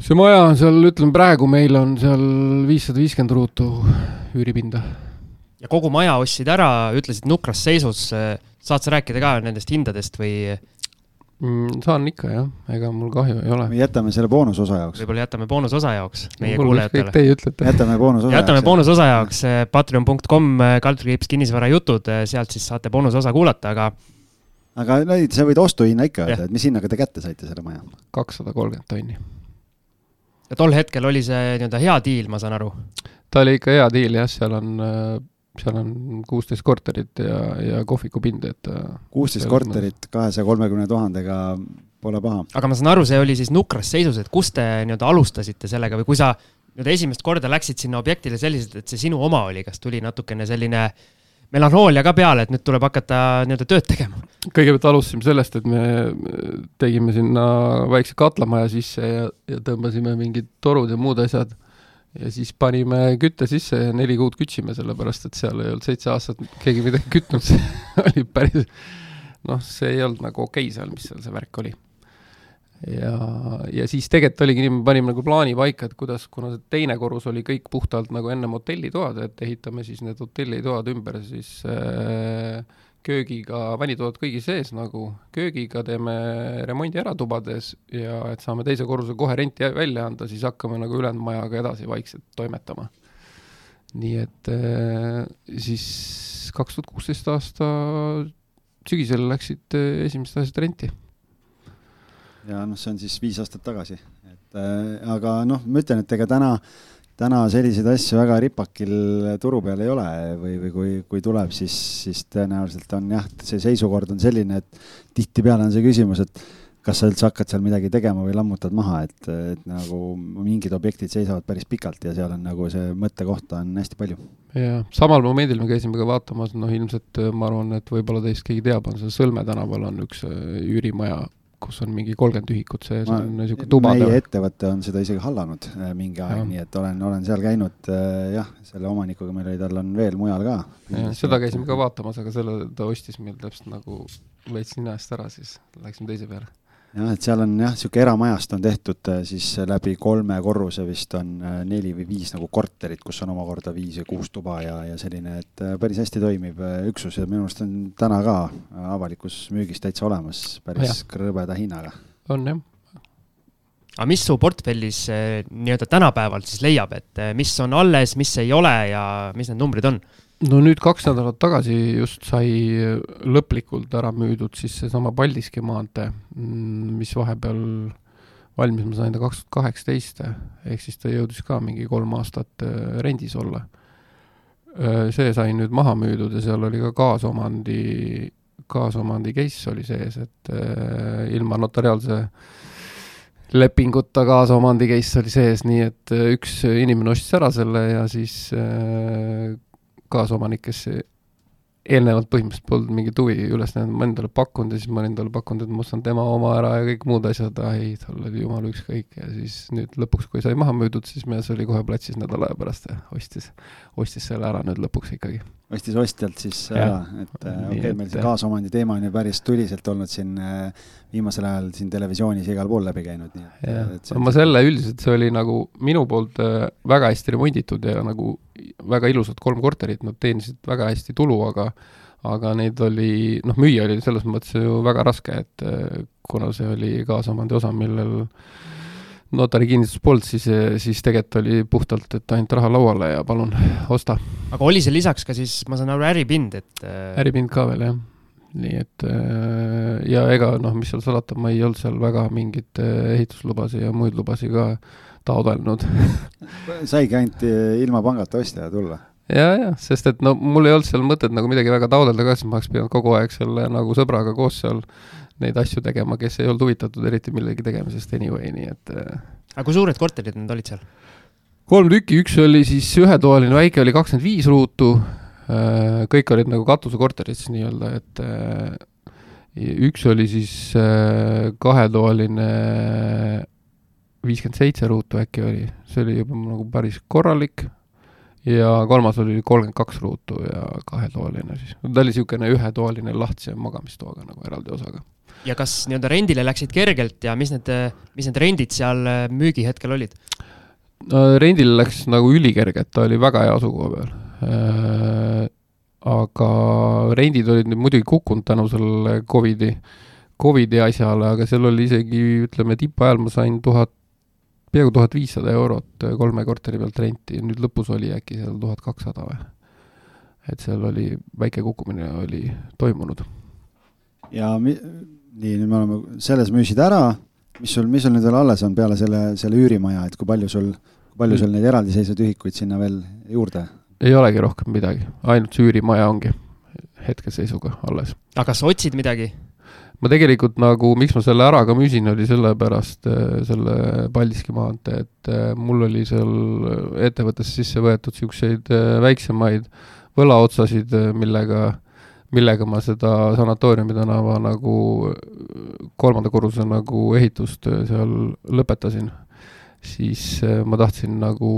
see maja on seal, ütleme praegu meil on seal viissada viiskümmend ruutu üüripinda. ja kogu maja ostsid ära, ütlesid nukras seisus, saad sa rääkida ka nendest hindadest või? Mm,? saan ikka jah, ega mul kahju ei ole. jätame selle boonusosa jaoks. võib-olla jätame boonusosa jaoks meie kuulajatele. Teie ütlete. jätame boonusosa *laughs* jaoks. jätame boonusosa jaoks patreon.com kaldkriips kinnisvarajutud, sealt siis saate boonusosa kuulata, aga aga no sa võid ostuhinna ikka öelda, et mis hinnaga te kätte saite selle maja? kakssada kolmkümmend tonni. ja tol hetkel oli see nii-öelda hea diil, ma saan aru? ta oli ikka hea diil jah, seal on, seal on kuusteist korterit ja, ja kohvikupind, et kuusteist korterit kahesaja kolmekümne tuhandega pole paha. aga ma saan aru, see oli siis nukras seisus, et kus te nii-öelda alustasite sellega või kui sa nii-öelda esimest korda läksid sinna objektile selliselt, et see sinu oma oli, kas tuli natukene selline melanhoolia ka peale, et nüüd tuleb hakata nii-öelda tööd tegema? kõigepealt alustasime sellest, et me tegime sinna väikse katlamaja sisse ja, ja tõmbasime mingid torud ja muud asjad ja siis panime kütte sisse ja neli kuud kütsime, sellepärast et seal ei olnud seitse aastat keegi midagi kütnud, *laughs* see oli päris noh, see ei olnud nagu okei okay seal, mis seal see värk oli. ja, ja siis tegelikult oligi nii, me panime nagu plaani paika, et kuidas, kuna see teine korrus oli kõik puhtalt nagu ennem hotellitoad, et ehitame siis need hotellitoad ümber siis äh, köögiga, vannitoad kõigi sees nagu, köögiga teeme remondi ära tubades ja et saame teise korruse kohe renti välja anda, siis hakkame nagu ülejäänud majaga edasi vaikselt toimetama. nii et äh, siis kaks tuhat kuusteist aasta sügisel läksid äh, esimesed asjad renti. ja noh, see on siis viis aastat tagasi, et äh, aga noh, ma ütlen, et ega täna äh, täna selliseid asju väga ripakil turu peal ei ole või, või kui, kui tuleb, siis, siis tõenäoliselt on jah, see seisukord on selline, et tihtipeale on see küsimus, et kas sa üldse hakkad seal midagi tegema või lammutad maha, et, et nagu mingid objektid seisavad päris pikalt ja seal on nagu see mõttekohta on hästi palju. jah, samal momendil me käisime ka vaatamas, noh ilmselt ma arvan, et võib-olla teist keegi teab, on see Sõlme tänaval on üks üürimaja kus on mingi kolmkümmend ühikut sees, on niisugune tubade. meie ettevõte on seda isegi hallanud äh, mingi aeg, nii et olen, olen seal käinud äh, jah, selle omanikuga meil oli, tal on veel mujal ka. seda käisime ka vaatamas, aga selle ta ostis meil täpselt nagu veits nina eest ära, siis läksime teise peale jah, et seal on jah, niisugune eramajast on tehtud äh, siis läbi kolme korruse vist on äh, neli või viis nagu korterit, kus on omakorda viis ja kuus tuba ja, ja selline, et äh, päris hästi toimiv üksus ja minu arust on täna ka avalikus müügis täitsa olemas päris krõbeda hinnaga. on jah aga mis su portfellis nii-öelda tänapäeval siis leiab, et mis on alles, mis ei ole ja mis need numbrid on? No nüüd kaks nädalat tagasi just sai lõplikult ära müüdud siis seesama Paldiski maantee, mm, mis vahepeal valmis, ma sain ta kaks tuhat kaheksateist, ehk siis ta jõudis ka mingi kolm aastat äh, rendis olla. Äh, see sai nüüd maha müüdud ja seal oli ka kaasomandi, kaasomandi case oli sees, et äh, ilma notariaalse lepinguta kaasomandi case oli sees, nii et üks inimene ostis ära selle ja siis kaasomanik, kes eelnevalt põhimõtteliselt polnud mingit huvi üles näidanud, ma endale pakkunud ja siis ma olin talle pakkunud, et ma ostan tema oma ära ja kõik muud asjad, ei, tal oli jumala ükskõik ja siis nüüd lõpuks, kui sai maha müüdud, siis mees oli kohe platsis nädala aja pärast ja ostis, ostis selle ära nüüd lõpuks ikkagi. Ostis ostjalt siis ära, et äh, okei okay,, meil see kaasomandi teema on ju päris tuliselt olnud siin äh, viimasel ajal siin televisioonis ja igal pool läbi käinud, nii et. ma selle üldiselt, see oli nagu minu poolt äh, väga hästi remonditud ja nagu väga ilusad kolm korterit, nad teenisid väga hästi tulu, aga aga neid oli, noh, müüa oli selles mõttes ju väga raske, et äh, kuna see oli kaasomandi osa, millel notari kinnitus polnud, siis, siis tegelikult oli puhtalt, et ainult raha lauale ja palun, osta. aga oli see lisaks ka siis, ma saan aru, äripind, et äh, äripind ka veel, jah nii et äh, ja ega noh, mis seal salata, ma ei olnud seal väga mingeid äh, ehituslubasid ja muid lubasid ka taotlenud *laughs* saigi ainult ilma pangata ostja tulla? ja, ja, sest et no mul ei olnud seal mõtet nagu midagi väga taotleda ka, sest ma oleks pidanud kogu aeg selle nagu sõbraga koos seal neid asju tegema, kes ei olnud huvitatud eriti millegi tegemisest anyway, nii et aga kui suured korterid need olid seal? kolm tükki, üks oli siis ühetoaline, väike oli kakskümmend viis ruutu, Äh, kõik olid nagu katusekorterid siis nii-öelda, et äh, üks oli siis äh, kahetoaline viiskümmend seitse ruutu äkki oli, see oli juba nagu päris korralik, ja kolmas oli kolmkümmend kaks ruutu ja kahetoaline siis. ta oli niisugune ühetoaline lahtise magamistoaga nagu eraldi osaga. Ja kas nii-öelda rendile läksid kergelt ja mis need, mis need rendid seal müügihetkel olid? rendile läks nagu ülikergelt, ta oli väga hea asukoha peal Äh, aga rendid olid nüüd muidugi kukkunud tänu sellele Covidi, Covidi asjale, aga seal oli isegi, ütleme, tippajal ma sain tuhat, peaaegu tuhat viissada eurot kolme korteri pealt renti, nüüd lõpus oli äkki seal tuhat kakssada või? et seal oli, väike kukkumine oli toimunud. ja mi-, nii, nüüd me oleme selles müüsid ära, mis sul, mis sul nüüd veel alles on peale selle, selle üürimaja, et kui palju sul, kui palju sul neid eraldiseisvaid ühikuid sinna veel juurde? ei olegi rohkem midagi, ainult see üürimaja ongi hetkeseisuga alles. aga kas sa otsid midagi? ma tegelikult nagu, miks ma selle ära ka müüsin, oli sellepärast äh, selle Paldiski maantee, et äh, mul oli seal ettevõttesse sisse võetud niisuguseid äh, väiksemaid võlaotsasid, millega äh, millega ma seda sanatooriumi tänava nagu kolmanda korruse nagu ehitust äh, seal lõpetasin, siis äh, ma tahtsin nagu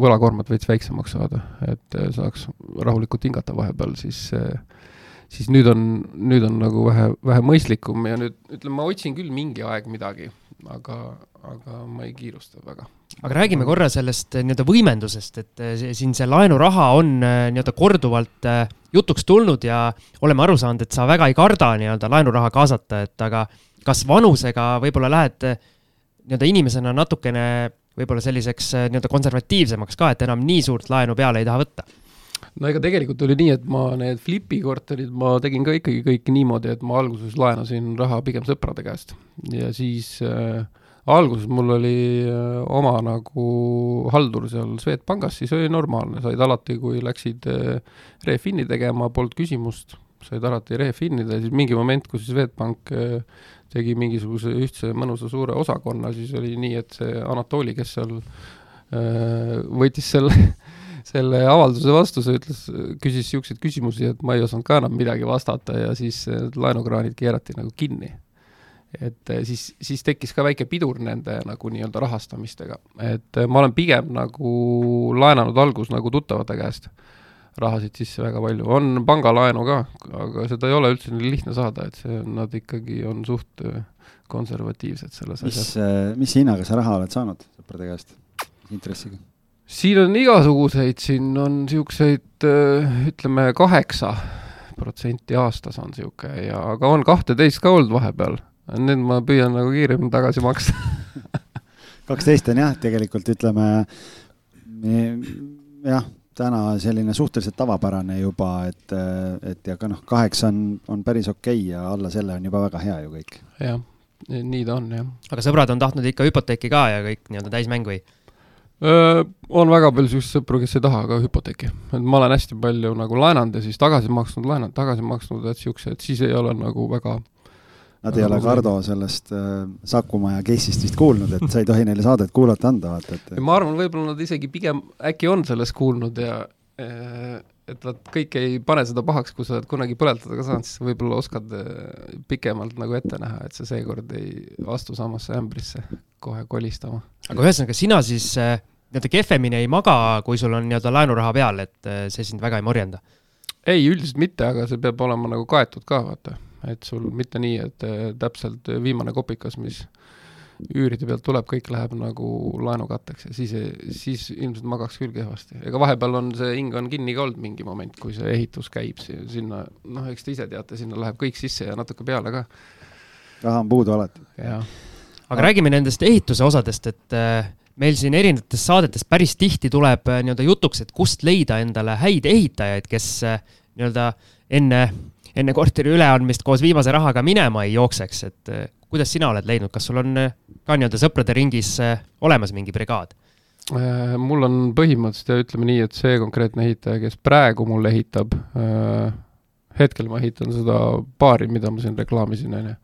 võlakoormat veits väiksemaks saada, et äh, saaks rahulikult hingata vahepeal, siis siis nüüd on, nüüd on nagu vähe, vähe mõistlikum ja nüüd ütleme, ma otsin küll mingi aeg midagi, aga, aga ma ei kiirusta väga aga räägime korra sellest nii-öelda võimendusest, et siin see laenuraha on nii-öelda korduvalt jutuks tulnud ja oleme aru saanud, et sa väga ei karda nii-öelda laenuraha kaasata, et aga kas vanusega võib-olla lähed nii-öelda inimesena natukene võib-olla selliseks nii-öelda konservatiivsemaks ka, et enam nii suurt laenu peale ei taha võtta? No ega tegelikult oli nii, et ma need flipi korterid ma tegin ka ikkagi kõik niimoodi, et ma alguses laenasin raha pigem sõprade käest. Ja siis äh, alguses mul oli äh, oma nagu haldur seal Swedbankis, siis oli normaalne, said alati, kui läksid äh, refin'i tegema, polnud küsimust, said alati refinnida ja siis mingi moment, kus Swedbank äh, tegi mingisuguse ühtse mõnusa suure osakonna, siis oli nii, et see Anatoli, kes seal võttis selle *laughs* selle avalduse vastu, see ütles, küsis niisuguseid küsimusi, et ma ei osanud ka enam midagi vastata ja siis laenukraanid keerati nagu kinni et eh, siis, siis tekkis ka väike pidur nende nagu nii-öelda rahastamistega, et eh, ma olen pigem nagu laenanud algus nagu tuttavate käest rahasid sisse väga palju, on pangalaenu ka, aga seda ei ole üldse nii lihtne saada, et see, nad ikkagi on suht eh, konservatiivsed selles mis, asjas. mis hinnaga sa raha oled saanud sõprade käest, intressiga? Siin on igasuguseid, siin on niisuguseid ütleme kaheksa protsenti aastas on niisugune ja, aga on kahteteist ka olnud vahepeal nüüd ma püüan nagu kiiremini tagasi maksta *laughs* kaksteist on jah, tegelikult ütleme jah, täna selline suhteliselt tavapärane juba, et, et ja ka noh, kaheksa on, on päris okei okay ja alla selle on juba väga hea ju kõik. jah, nii ta on jah. aga sõbrad on tahtnud ikka hüpoteeki ka ja kõik nii-öelda täismäng või? On väga palju selliseid sõpru, kes ei taha ka hüpoteeki, et ma olen hästi palju nagu laenanud ja siis tagasi maksnud, laenanud, tagasi maksnud, et siuksed, siis ei ole nagu väga Nad ei ole Kardo sellest äh, Sakumaja case'ist vist kuulnud, et sa ei tohi neile saadet kuulata anda, vaata, et. ma arvan, võib-olla nad isegi pigem äkki on sellest kuulnud ja et nad kõik ei pane seda pahaks, kui sa oled kunagi põletada ka saanud, siis võib-olla oskad pikemalt nagu ette näha, et sa seekord ei astu samasse ämbrisse kohe kolistama. Aga ühesõnaga, sina siis äh, nii-öelda kehvemini ei maga, kui sul on nii-öelda laenuraha peal, et äh, see sind väga ei morjenda? ei, üldiselt mitte, aga see peab olema nagu kaetud ka, vaata et sul mitte nii, et äh, täpselt viimane kopikas, mis üüride pealt tuleb, kõik läheb nagu laenukatteks ja siis, siis ilmselt magaks küll kehvasti. ega vahepeal on see hing on kinni ka olnud mingi moment, kui see ehitus käib sinna, noh, eks te ise teate, sinna läheb kõik sisse ja natuke peale ka. raha on puudu alati. Aga ah. räägime nendest ehituse osadest, et äh, meil siin erinevates saadetes päris tihti tuleb äh, nii-öelda jutuks, et kust leida endale häid ehitajaid, kes nii-öelda enne enne korteri üleandmist koos viimase rahaga minema ei jookseks, et kuidas sina oled leidnud, kas sul on ka nii-öelda sõprade ringis olemas mingi brigaad? mul on põhimõtteliselt ja ütleme nii, et see konkreetne ehitaja, kes praegu mul ehitab, hetkel ma ehitan seda baari, mida ma siin reklaamisin, on ju,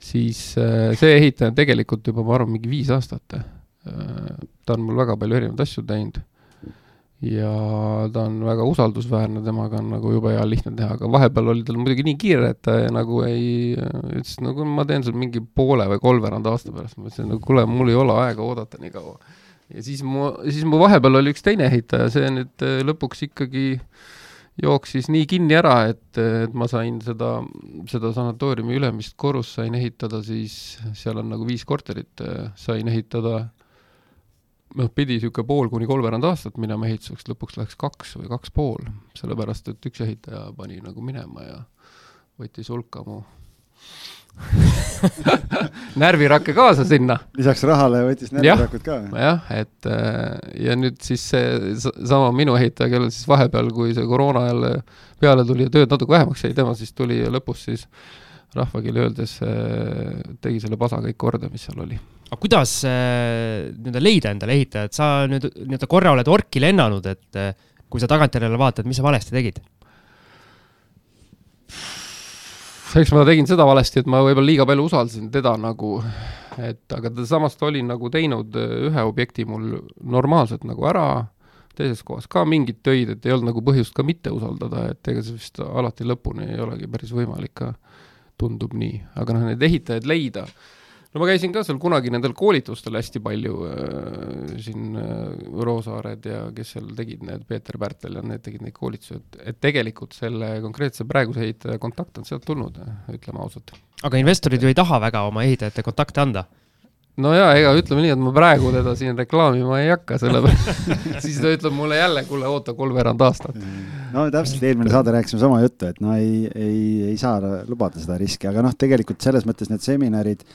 siis see ehitaja on tegelikult juba, ma arvan, mingi viis aastat. ta on mul väga palju erinevaid asju teinud ja ta on väga usaldusväärne, temaga on nagu jube hea lihtne teha, aga vahepeal oli tal muidugi nii kiire, et ta nagu ei, ütles nagu ma teen sul mingi poole või kolmveerand aasta pärast, ma ütlesin, no kuule, mul ei ole aega oodata nii kaua. ja siis mu, siis mu vahepeal oli üks teine ehitaja, see nüüd äh, lõpuks ikkagi jooksis nii kinni ära, et, et ma sain seda, seda sanatooriumi ülemist korrust sain ehitada siis, seal on nagu viis korterit, äh, sain ehitada noh, pidi niisugune pool kuni kolmveerand aastat minema ehituseks, lõpuks läks kaks või kaks pool, sellepärast et üks ehitaja pani nagu minema ja võttis hulka mu *laughs* närvirakke kaasa sinna. lisaks rahale võttis närvirakud ka? jah, et äh, ja nüüd siis see sama minu ehitaja, kellel siis vahepeal, kui see koroona jälle peale tuli ja tööd natuke vähemaks jäi, tema siis tuli lõpus siis rahvakeeli öeldes äh, tegi selle pasa kõik korda, mis seal oli. aga kuidas äh, nii-öelda leida endale ehitajat, sa nüüd nii-öelda korra oled orki lennanud, et kui sa tagantjärele vaatad, mis sa valesti tegid? Eks ma tegin seda valesti, et ma võib-olla liiga palju usaldasin teda nagu, et aga ta samas ta oli nagu teinud äh, ühe objekti mul normaalselt nagu ära, teises kohas ka mingid töid, et ei olnud nagu põhjust ka mitte usaldada, et ega see vist alati lõpuni ei olegi päris võimalik ka, tundub nii, aga noh, neid ehitajaid leida no ma käisin ka seal kunagi nendel koolitustel hästi palju äh,, siin äh, Roosaared ja kes seal tegid need, Peeter Pärtel ja need tegid neid koolitusi, et, et tegelikult selle konkreetse praeguse ehitaja kontakt on sealt tulnud, ütleme ausalt. aga investorid ju ei taha väga oma ehitajate kontakte anda no jaa, ega ütleme nii, et ma praegu teda siin reklaamima ei hakka, sellepärast *laughs* siis ta ütleb mulle jälle, kuule, oota kolmveerand aastat. no täpselt, eelmine saade rääkisime sama juttu, et no ei, ei, ei saa lubada seda riski, aga noh, tegelikult selles mõttes need seminarid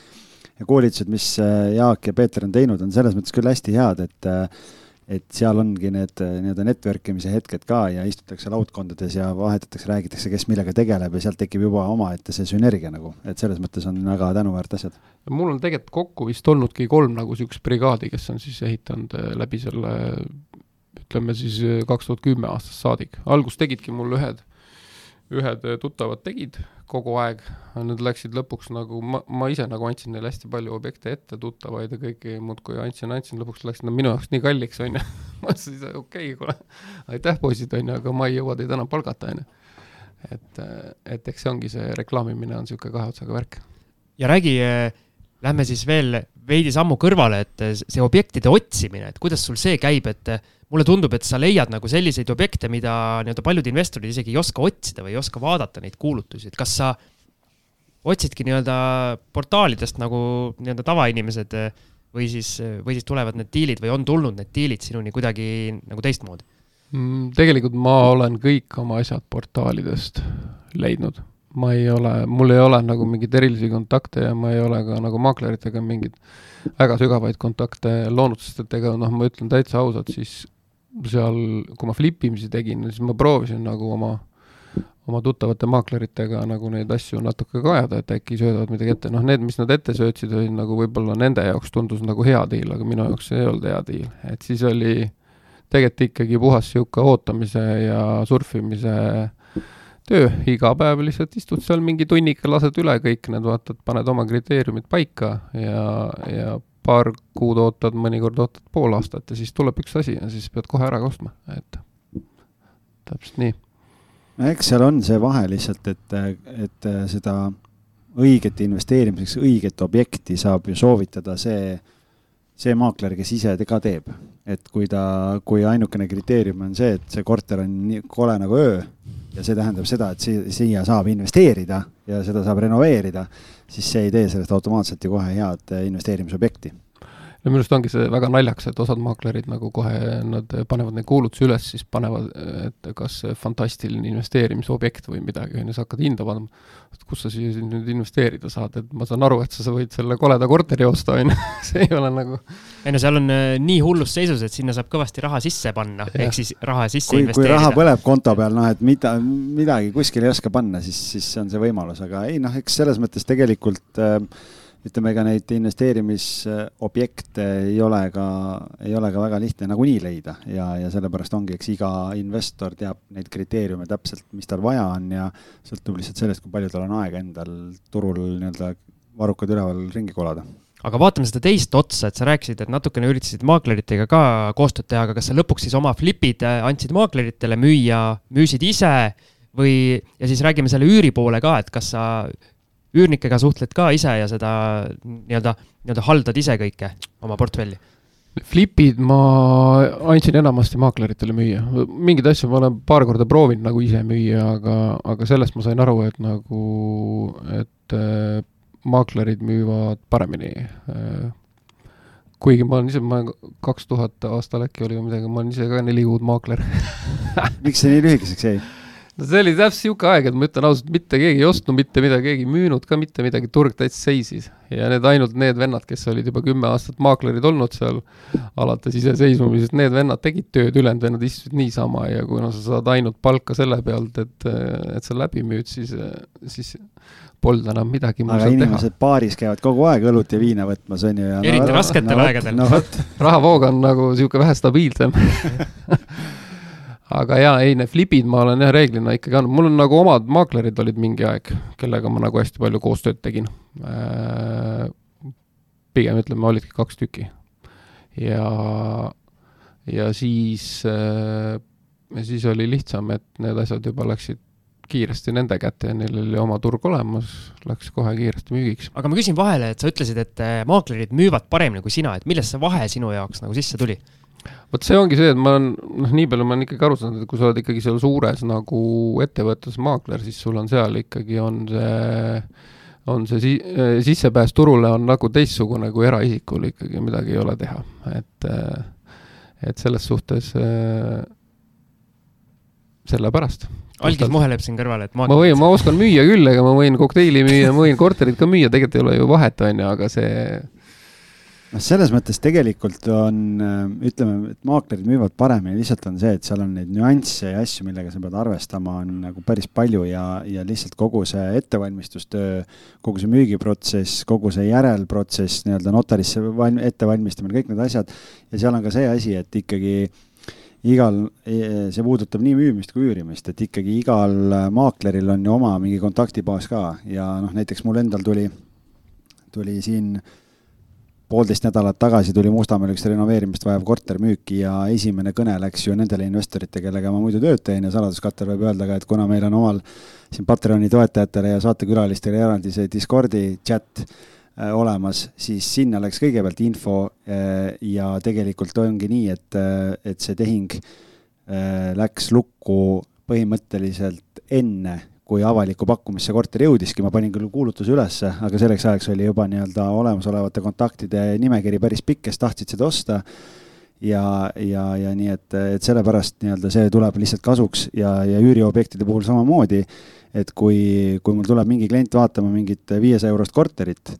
ja koolitused, mis äh, Jaak ja Peeter on teinud, on selles mõttes küll hästi head, et äh, et seal ongi need äh, nii-öelda network imise hetked ka ja istutakse laudkondades ja vahetatakse, räägitakse, kes millega tegeleb ja sealt tekib juba omaette see sünergia nagu, et selles mõttes on väga tänuväärt asjad. mul on tegelikult kokku vist olnudki kolm nagu niisugust brigaadi, kes on siis ehitanud läbi selle ütleme siis kaks tuhat kümme aastast saadik, alguses tegidki mul ühed ühed tuttavad tegid kogu aeg, nad läksid lõpuks nagu, ma, ma ise nagu andsin neile hästi palju objekte ette, tuttavaid ja kõiki muudkui andsin, andsin, lõpuks läksid nad minu jaoks nii kalliks, on ju. *laughs* ma ütlesin, okei okay,, kuule, aitäh, poisid, on ju, aga ma ei jõua teid enam palgata, on ju. et, et eks see ongi see reklaamimine on niisugune kahe otsaga värk. ja räägi, äh, lähme siis veel veidi sammu kõrvale, et see objektide otsimine, et kuidas sul see käib, et mulle tundub, et sa leiad nagu selliseid objekte, mida nii-öelda paljud investorid isegi ei oska otsida või ei oska vaadata neid kuulutusi, et kas sa otsidki nii-öelda portaalidest nagu nii-öelda tavainimesed või siis, või siis tulevad need diilid või on tulnud need diilid sinuni kuidagi nagu teistmoodi mm,? tegelikult ma olen kõik oma asjad portaalidest leidnud. Ma ei ole, mul ei ole nagu mingeid erilisi kontakte ja ma ei ole ka nagu maakleritega mingeid väga sügavaid kontakte loonud, sest et ega noh, ma ütlen täitsa ausalt, siis seal, kui ma flipimisi tegin, siis ma proovisin nagu oma, oma tuttavate maakleritega nagu neid asju natuke ka ajada, et äkki söödavad midagi ette, noh, need, mis nad ette söötsid, olid nagu võib-olla nende jaoks tundus nagu hea diil, aga minu jaoks ei olnud hea diil, et siis oli tegelikult ikkagi puhas niisugune ootamise ja surfimise töö, iga päev lihtsalt istud seal mingi tunnika, lased üle kõik need, vaatad, paned oma kriteeriumid paika ja, ja paar kuud ootad, mõnikord ootad pool aastat ja siis tuleb üks asi ja siis pead kohe ära ostma, et täpselt nii. no eks seal on see vahe lihtsalt, et, et seda õiget investeerimiseks õiget objekti saab ju soovitada see, see maakler, kes ise ka teeb. et kui ta, kui ainukene kriteerium on see, et see korter on nii kole nagu öö ja see tähendab seda, et siia, siia saab investeerida ja seda saab renoveerida, siis see ei tee sellest automaatselt ju kohe head investeerimisobjekti no minu arust ongi see väga naljakas, et osad maaklerid nagu kohe, nad panevad neid kuulutusi üles, siis panevad, et kas fantastiline investeerimisobjekt või midagi, on ju, sa hakkad hinda panema. kus sa siia nüüd investeerida saad, et ma saan aru, et sa võid selle koleda korteri osta, on ju, *laughs* see ei ole nagu. ei no seal on äh, nii hullus seisus, et sinna saab kõvasti raha sisse panna, ehk siis raha sisse kui, investeerida. kui raha põleb konto peal, noh, et mida, midagi kuskile ei oska panna, siis, siis see on see võimalus, aga ei noh, eks selles mõttes tegelikult äh, ütleme, ega neid investeerimisobjekte ei ole ka, ei ole ka väga lihtne nagunii leida. Ja, ja sellepärast ongi, eks iga investor teab neid kriteeriume täpselt, mis tal vaja on ja sõltub lihtsalt sellest, kui palju tal on aega endal turul nii-öelda varrukad üleval ringi kolada. Aga vaatame seda teist otsa, et sa rääkisid, et natukene üritasid maakleritega ka koostööd teha, aga kas sa lõpuks siis oma flipid andsid maakleritele müüa, müüsid ise või, ja siis räägime selle üüri poole ka, et kas sa üürnikega suhtled ka ise ja seda nii-öelda, nii-öelda haldad ise kõike oma portfelli? Flipid ma andsin enamasti maakleritele müüa, mingeid asju ma olen paar korda proovinud nagu ise müüa, aga, aga sellest ma sain aru, et nagu, et äh, maaklerid müüvad paremini äh, kuigi ma olen ise, ma kaks tuhat aastal äkki oli või midagi, ma olen ise ka neli kuud maakler miks see nii lühikeseks jäi? No see oli täpselt sihuke aeg, et ma ütlen ausalt, mitte keegi ei ostnud mitte midagi, keegi ei müünud ka mitte midagi, turg täitsa seisis. ja need ainult need vennad, kes olid juba kümme aastat maaklerid olnud seal alates iseseisvumisest, need vennad tegid tööd, ülejäänud vennad istusid niisama ja kuna sa saad ainult palka selle pealt, et, et sa läbi müüd, siis, siis polnud enam midagi aga inimesed teha. baaris käivad kogu aeg õlut ja viina võtmas, on ju. eriti no, rasketel no, aegadel no,. rahavoog on nagu niisugune vähe stabiilsem *laughs* *laughs* aga jaa, ei need flipid ma olen jah reeglina ikkagi andnud, mul on nagu omad maaklerid olid mingi aeg, kellega ma nagu hästi palju koostööd tegin äh,. pigem ütleme, olidki kaks tükki. ja, ja siis äh,, siis oli lihtsam, et need asjad juba läksid kiiresti nende kätte ja neil oli oma turg olemas, läks kohe kiiresti müügiks. aga ma küsin vahele, et sa ütlesid, et äh, maaklerid müüvad paremini kui sina, et millest see vahe sinu jaoks nagu sisse tuli? Vot see ongi see, et ma olen, noh, nii palju ma olen ikkagi aru saanud, et kui sa oled ikkagi seal suures nagu ettevõttes maakler, siis sul on seal ikkagi on see, on see si-, äh, sissepääs turule on nagu teistsugune kui eraisikul ikkagi, midagi ei ole teha, et äh, et selles suhtes äh, sellepärast. algis muheleb siin kõrval, et ma võin, ma oskan müüa küll, ega ma võin kokteili müüa, ma võin korterit ka müüa, tegelikult ei ole ju vahet, on ju, aga see noh, selles mõttes tegelikult on, äh, ütleme, et maaklerid müüvad paremini, lihtsalt on see, et seal on neid nüansse ja asju, millega sa pead arvestama, on nagu päris palju ja, ja lihtsalt kogu see ettevalmistustöö, kogu see müügiprotsess, kogu see järelprotsess, nii-öelda notarisse valm-, ettevalmistamine, kõik need asjad. ja seal on ka see asi, et ikkagi igal, e, see puudutab nii müümist kui üürimist, et ikkagi igal maakleril on ju oma mingi kontaktibaas ka ja noh, näiteks mul endal tuli, tuli siin äh, poolteist nädalat tagasi tuli Mustamäel üks renoveerimist vajav korter müüki ja esimene kõne läks ju nendele investorite, kellega ma muidu tööd teen ja saladuskatter võib öelda ka, et kuna meil on omal siin Patreoni toetajatele ja saatekülalistele eraldi see Discordi chat äh, olemas, siis sinna läks kõigepealt info äh, ja tegelikult ongi nii, et, äh, et see tehing läks lukku põhimõtteliselt enne kui avalikku pakkumisse korter jõudiski, ma panin küll kuulutuse ülesse, aga selleks ajaks oli juba nii-öelda olemasolevate kontaktide nimekiri päris pikk, kes tahtsid seda osta. ja, ja, ja nii et, et sellepärast nii-öelda see tuleb lihtsalt kasuks ja, ja üüriobjektide puhul samamoodi, et kui, kui mul tuleb mingi klient vaatama mingit viiesaja eurost korterit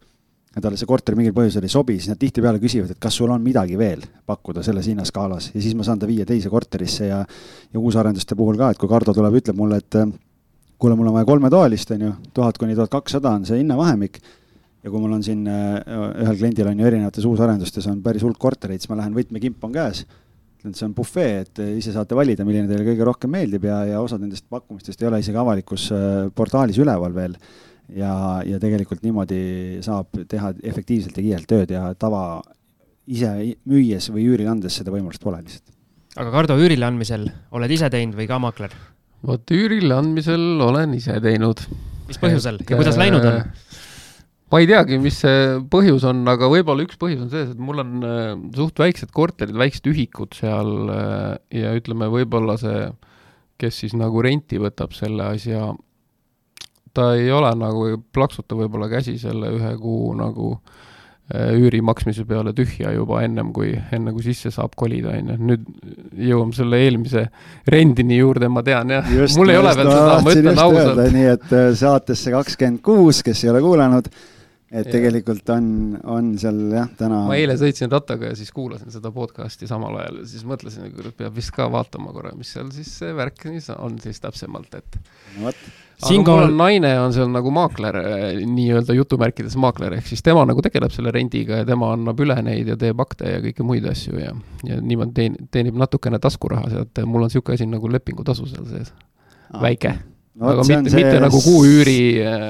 ja talle see korter mingil põhjusel ei sobi, siis nad tihtipeale küsivad, et kas sul on midagi veel pakkuda selles hinnaskaalas ja siis ma saan ta viia teise korterisse ja ja uusarenduste puhul ka, et kui Kardo tuleb, ütleb mulle, et kuule, mul on vaja kolmetoalist, on ju, tuhat kuni tuhat kakssada on see hinnavahemik ja kui mul on siin äh, ühel kliendil on ju erinevates uusarendustes on päris hulk kortereid, siis ma lähen, võtmekimp on käes, ütlen, et see on bufee, et ise saate valida, milline teile kõige rohkem meeldib ja, ja osad nendest pakkumistest ei ole isegi avalikus äh, portaalis üleval veel. ja, ja tegelikult niimoodi saab teha efektiivselt ja kiirelt tööd ja tava ise müües või üürile andes seda võimalust pole lihtsalt. aga Kardo, üürile andmisel oled ise teinud või ka maakler? Vot üürile andmisel olen ise teinud. mis põhjusel et, ja kuidas läinud on? Ma ei teagi, mis see põhjus on, aga võib-olla üks põhjus on selles, et mul on äh, suht väiksed korterid, väiksed ühikud seal äh, ja ütleme, võib-olla see, kes siis nagu renti võtab selle asja, ta ei ole nagu, ei plaksuta võib-olla käsi selle ühe kuu nagu Äh, üüri maksmise peale tühja juba ennem kui, enne kui sisse saab kolida, on ju. nüüd jõuame selle eelmise rendini juurde, ma tean jah. mul ei ole veel seda, ma ütlen ausalt. nii et äh, saatesse kakskümmend kuus, kes ei ole kuulanud, et ja. tegelikult on, on seal jah, täna. ma eile sõitsin rattaga ja siis kuulasin seda podcast'i samal ajal ja siis mõtlesin, et peab vist ka vaatama korra, mis seal siis see värk on siis täpsemalt, et no,. Siinkohal naine on seal nagu maakler, eh, nii-öelda jutumärkides maakler, ehk siis tema nagu tegeleb selle rendiga ja tema annab üle neid ja teeb akte ja kõiki muid asju ja, ja niimoodi teen-, teenib natukene taskuraha sealt, mul on niisugune asi nagu lepingutasu seal sees, väike. no,. aga mitte, see... mitte nagu kuuüüri eh,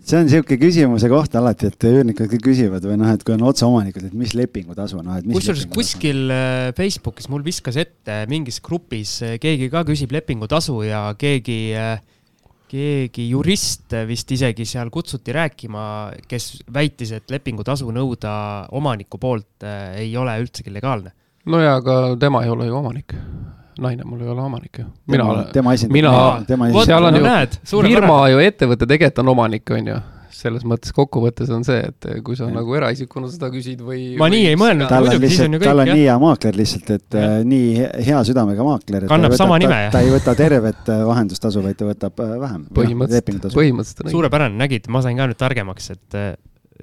see on niisugune küsimuse koht alati, et üürnikud kõik küsivad või noh, et kui on otseomanikud, et mis lepingutasu, noh, et kusjuures kuskil eh, Facebookis mul viskas ette mingis grupis keegi ka küsib lepingutasu ja keegi äh, keegi jurist vist isegi seal kutsuti rääkima, kes väitis, et lepingutasu nõuda omaniku poolt äh, ei ole üldsegi legaalne. no jaa, aga tema ei ole ju omanik. naine mul ei ole omanik ju. mina olen, mina, tema seal on ju, firma ju, ettevõte tegelikult on omanik, on ju selles mõttes kokkuvõttes on see, et kui sa nagu eraisikuna seda küsid või ma nii ei mõelnud, tal on muidugi, siis on lihtsalt, ju kõik, tal on nii hea maakler lihtsalt, et Jah. äh, nii he- hea südamega maakler. et ta Kannab ei võta- sama nime, ta ei võta tervet äh, vahendustasu, vaid ta võtab äh, vähem. põhimõtteliselt, põhimõtteliselt suurepärane, nägid, ma sain ka nüüd targemaks, et eh,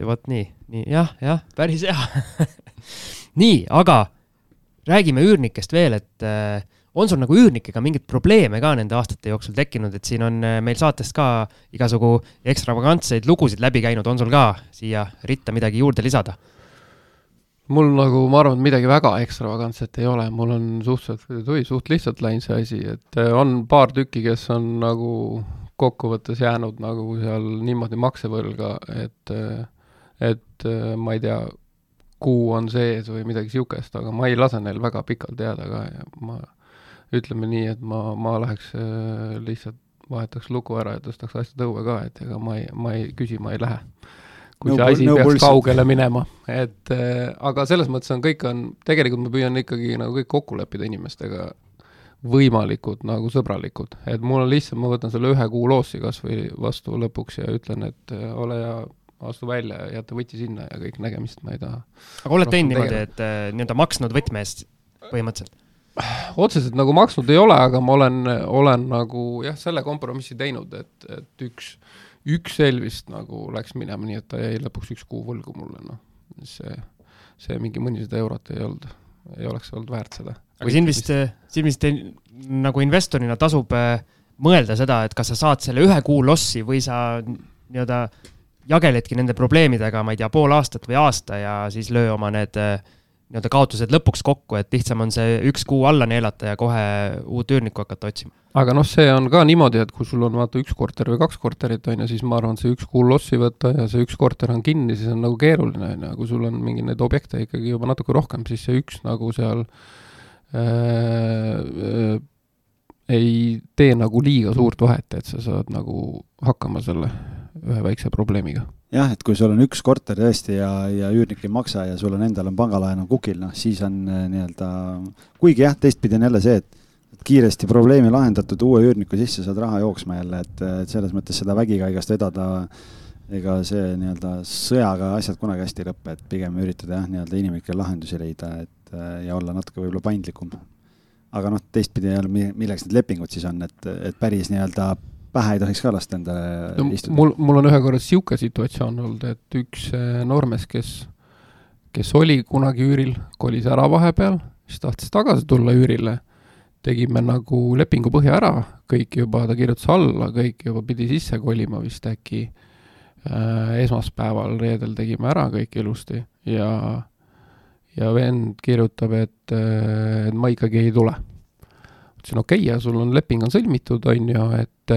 vot nii, nii jah, jah, päris hea. *laughs* nii, aga räägime üürnikest veel, et eh, on sul nagu üürnikega mingeid probleeme ka nende aastate jooksul tekkinud, et siin on eh, meil saatest ka igasugu ekstravagantseid lugusid läbi käinud, on sul ka siia ritta midagi juurde lisada? mul nagu, ma arvan, et midagi väga ekstravagantset ei ole, mul on suhteliselt, või suht lihtsalt läinud see asi, et äh, on paar tükki, kes on nagu kokkuvõttes jäänud nagu seal niimoodi maksevõlga, et, et äh, ma ei tea, kuu on sees või midagi niisugust, aga ma ei lase neil väga pikalt jääda ka ja ma ütleme nii, et ma, ma läheks äh, lihtsalt vahetaks lugu ära ja tõstaks asjad õue ka, et ega ma ei, ma ei küsi, ma ei lähe. kui No see asi no peaks bullshit. kaugele minema, et äh, aga selles mõttes on kõik on, tegelikult ma püüan ikkagi nagu kõik kokku leppida inimestega võimalikult nagu sõbralikud, et mul on lihtsalt, ma võtan selle ühe kuu loossi kas või vastu lõpuks ja ütlen, et äh, ole hea, astu välja ja jäta võti sinna ja kõik nägemist ma ei taha. aga Rohkem teinud niimoodi, et eh, nii-öelda maksnud võtme eest põhimõtteliselt? Otseselt nagu maksnud ei ole, aga ma olen, olen nagu jah, selle kompromissi teinud, et, et üks, üks Elvist nagu läks minema, nii et ta jäi lõpuks üks kuu võlgu mulle, noh. see, see mingi mõnisada eurot ei olnud, ei oleks olnud väärt seda. aga siin vist, siin vist nagu investorina tasub äh, mõelda seda, et kas sa saad selle ühe kuu lossi või sa nii-öelda jageledki nende probleemidega, ma ei tea, pool aastat või aasta ja siis löö oma need äh, nii-öelda kaotused lõpuks kokku, et lihtsam on see üks kuu alla neelata ja kohe uut üürnikku hakata otsima. aga noh, see on ka niimoodi, et kui sul on vaata üks korter või kaks korterit, on ju, siis ma arvan, see üks kuu lossi võtta ja see üks korter on kinni, siis on nagu keeruline, on ju, kui sul on mingi neid objekte ikkagi juba natuke rohkem, siis see üks nagu seal äh, äh, ei tee nagu liiga suurt vahet, et sa saad nagu hakkama selle ühe väikse probleemiga. jah, et kui sul on üks korter tõesti ja, ja üürnik ei maksa ja sul on endal on pangalaen on kukil, noh siis on äh, nii-öelda, kuigi jah, teistpidi on jälle see, et kiiresti probleemi lahendatud, uue üürniku sisse saad raha jooksma jälle, et, et selles mõttes seda vägikaigast vedada, ega see nii-öelda sõjaga asjad kunagi hästi ei lõpe, et pigem üritada jah, nii-öelda inimlikke lahendusi leida, et äh, ja olla natuke võib-olla paindlikum. aga noh, teistpidi jälle, milleks need lepingud siis on, et, et päris nii-öelda pähe ei tohiks ka lasta endale no, istuda. mul, mul on ühe korra niisugune situatsioon olnud, et üks äh, noormees, kes, kes oli kunagi üüril, kolis ära vahepeal, siis tahtis tagasi tulla üürile, tegime nagu lepingu põhja ära, kõik juba, ta kirjutas alla, kõik juba pidi sisse kolima vist äkki. Äh, esmaspäeval, reedel tegime ära kõik ilusti. Ja ja vend kirjutab, et, et ma ikkagi ei tule ütlesin okei okay, ja sul on leping on sõlmitud, on ju, et,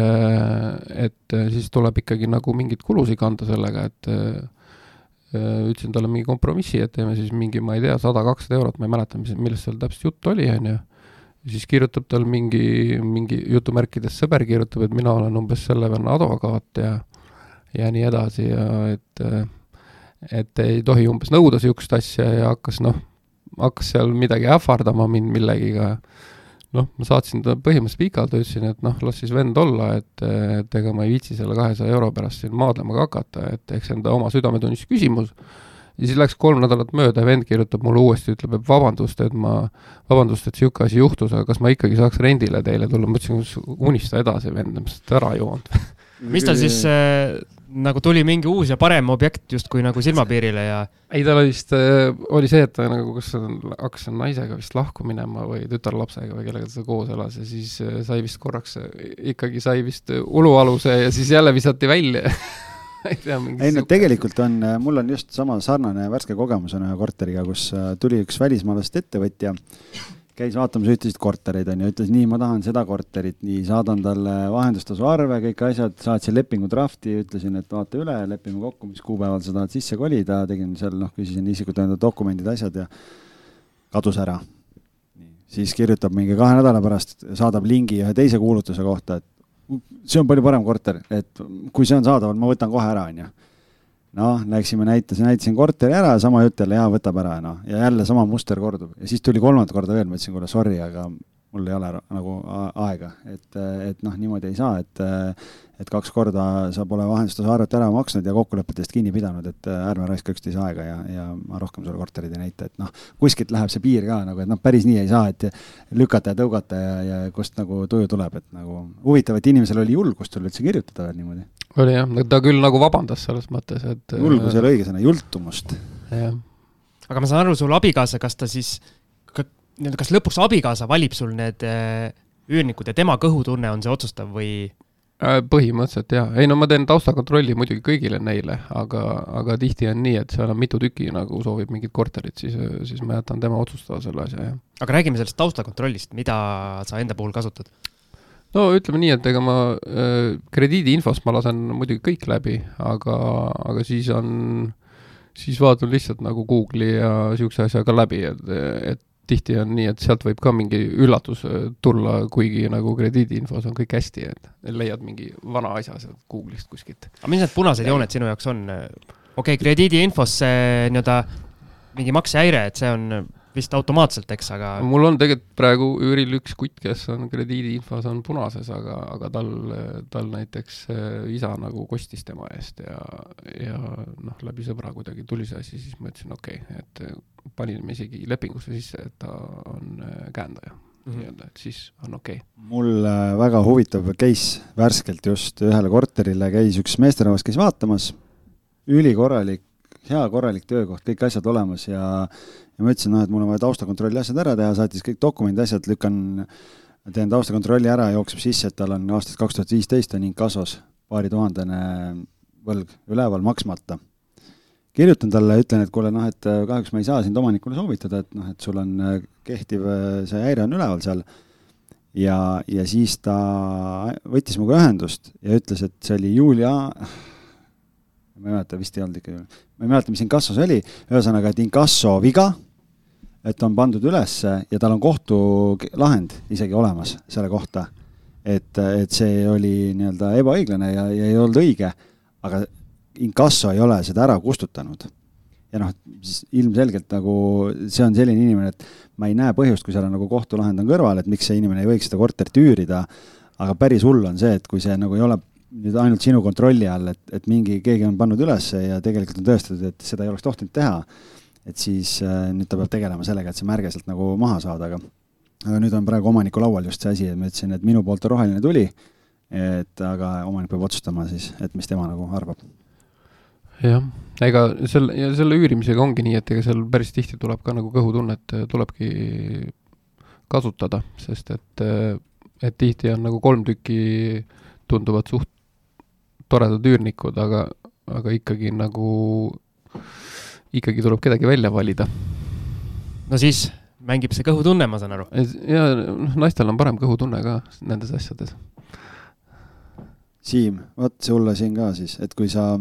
et siis tuleb ikkagi nagu mingeid kulusid kanda sellega, et äh, ütlesin talle mingi kompromissi, et teeme siis mingi, ma ei tea, sada-kakssada eurot, ma ei mäleta, mis, millest seal täpselt juttu oli, on ju. siis kirjutab tal mingi, mingi jutumärkides sõber kirjutab, et mina olen umbes selle venna advokaat ja ja nii edasi ja et, et ei tohi umbes nõuda niisugust asja ja hakkas noh, hakkas seal midagi ähvardama mind millegiga noh, ma saatsin ta põhimõtteliselt pikalt, ütlesin, et noh, las siis vend olla, et, et ega ma ei viitsi selle kahesaja euro pärast siin maadlema ka hakata, et eks enda oma südametunnistuse küsimus. ja siis läks kolm nädalat mööda ja vend kirjutab mulle uuesti, ütleb, et vabandust, et ma, vabandust, et niisugune asi juhtus, aga kas ma ikkagi saaks rendile teile tulla, ma ütlesin, unista edasi, vend, ütlesin, et ära joonud. Mis ta siis äh, nagu tuli mingi uus ja parem objekt justkui nagu silmapiirile ja ei, tal oli vist äh,, oli see, et ta nagu, kas hakkas naisega vist lahku minema või tütarlapsega või kellega ta koos elas ja siis äh, sai vist korraks, ikkagi sai vist äh, ulualuse ja siis jälle visati välja. *laughs* Ei tea, mingi ei no tegelikult on, mul on just sama sarnane värske kogemus on ühe korteriga, kus äh, tuli üks välismaalast ettevõtja, käis vaatamas ühtesid kortereid onju, ütles nii, ma tahan seda korterit, nii saadan talle vahendustasu arve, kõik asjad, saatsin lepingu drafti, ütlesin, et vaata üle, lepime kokku, mis kuupäeval sa tahad sisse kolida, tegin seal noh, küsisin isikut tõendavad dokumendid, asjad ja kadus ära. siis kirjutab mingi kahe nädala pärast, saadab lingi ühe teise kuulutuse kohta, et see on palju parem korter, et kui see on saadaval, ma võtan kohe ära, onju noh, läksime näitasin, näitasin korteri ära sama jutt jälle, jaa, võtab ära, noh, ja jälle sama muster kordub. Ja siis tuli kolmandat korda veel, ma ütlesin, kuule, sorry, aga mul ei ole nagu aega, et, et noh, niimoodi ei saa, et et kaks korda sa pole vahendustasu arvet ära maksnud ja kokkulepetest kinni pidanud, et ärme raiska üksteise aega ja, ja ma rohkem sulle korterid ei näita, et noh, kuskilt läheb see piir ka nagu, et noh, päris nii ei saa, et lükata ja tõugata ja, ja kust nagu tuju tuleb, et nagu huvitav, et inimesel oli julgust sulle üldse kirjutada veel niimoodi. Oli jah, ta küll nagu vabandas selles mõttes, et julgus ei ole õige sõna, jultumust. jah. aga ma saan aru, sul abikaasa, kas ta siis nii-öelda, kas lõpuks abikaasa valib sul need äh, üürnikud ja tema kõhutunne on see otsustav või? Äh, põhimõtteliselt jaa, ei no ma teen taustakontrolli muidugi kõigile neile, aga, aga tihti on nii, et seal on mitu tükki nagu soovib mingit korterit, siis, siis ma jätan tema otsustada selle asja, jah. aga räägime sellest taustakontrollist, mida sa enda puhul kasutad? No ütleme nii, et ega ma äh, krediidiinfost ma lasen muidugi kõik läbi, aga, aga siis on, siis vaatan lihtsalt nagu Google'i ja niisuguse asja ka läbi, et, et tihti on nii, et sealt võib ka mingi üllatus äh, tulla, kuigi nagu krediidiinfos on kõik hästi, et leiad mingi vana asja sealt Google'ist kuskilt. aga mis need punased jooned sinu jaoks on? okei okay,, krediidiinfos see nii-öelda mingi maksehäire, et see on vist automaatselt, eks, aga mul on tegelikult praegu üüril üks kutt, kes on krediidiinfos on punases, aga, aga tal, tal näiteks äh, isa nagu kostis tema eest ja, ja noh, läbi sõbra kuidagi tuli see asi, siis ma ütlesin okei okay,, et panime isegi lepingusse sisse, et ta on äh, käendaja mm -hmm. nii-öelda, et siis on okei. Okay.. mul äh, väga huvitav case värskelt just ühele korterile käis üks meesterahvas, käis vaatamas, ülikorralik, hea korralik töökoht, kõik asjad olemas ja ja ma ütlesin, noh, et mul on vaja taustakontrolli asjad ära teha, saatis kõik dokumendid, asjad, lükkan, teen taustakontrolli ära, jookseb sisse, et tal on aastast kaks tuhat viisteist on inkassos paarituhandene võlg üleval maksmata. kirjutan talle, ütlen, et kuule, noh, et äh, kahjuks ma ei saa sind omanikule soovitada, et noh, et sul on äh, kehtiv, äh, see häire on üleval seal ja, ja siis ta võttis minuga ühendust ja ütles, et see oli juuli, ma ei mäleta, vist ei olnud ikka, ma ei mäleta, mis inkassos oli, ühesõnaga, et inkasso viga et on pandud ülesse ja tal on kohtulahend isegi olemas selle kohta, et, et see oli nii-öelda ebaõiglane ja, ja ei olnud õige, aga inkasso ei ole seda ära kustutanud. ja noh, siis ilmselgelt nagu see on selline inimene, et ma ei näe põhjust, kui seal on nagu kohtulahend on kõrval, et miks see inimene ei võiks seda korterit üürida, aga päris hull on see, et kui see nagu ei ole nüüd ainult sinu kontrolli all, et, et mingi, keegi on pannud ülesse ja tegelikult on tõestatud, et seda ei oleks tohtinud teha et siis äh, nüüd ta peab tegelema sellega, et see märge sealt nagu maha saada, aga aga nüüd on praegu omaniku laual just see asi, et ma ütlesin, et minu poolt on roheline tuli, et aga omanik peab otsustama siis, et mis tema nagu arvab. jah, ega selle, ja selle üürimisega ongi nii, et ega seal päris tihti tuleb ka nagu kõhutunnet tulebki kasutada, sest et, et tihti on nagu kolm tükki tunduvad suht toredad üürnikud, aga, aga ikkagi nagu ikkagi tuleb kedagi välja valida. no siis mängib see kõhutunne, ma saan aru. ja noh, naistel on parem kõhutunne ka nendes asjades. Siim, vot sulle siin ka siis, et kui sa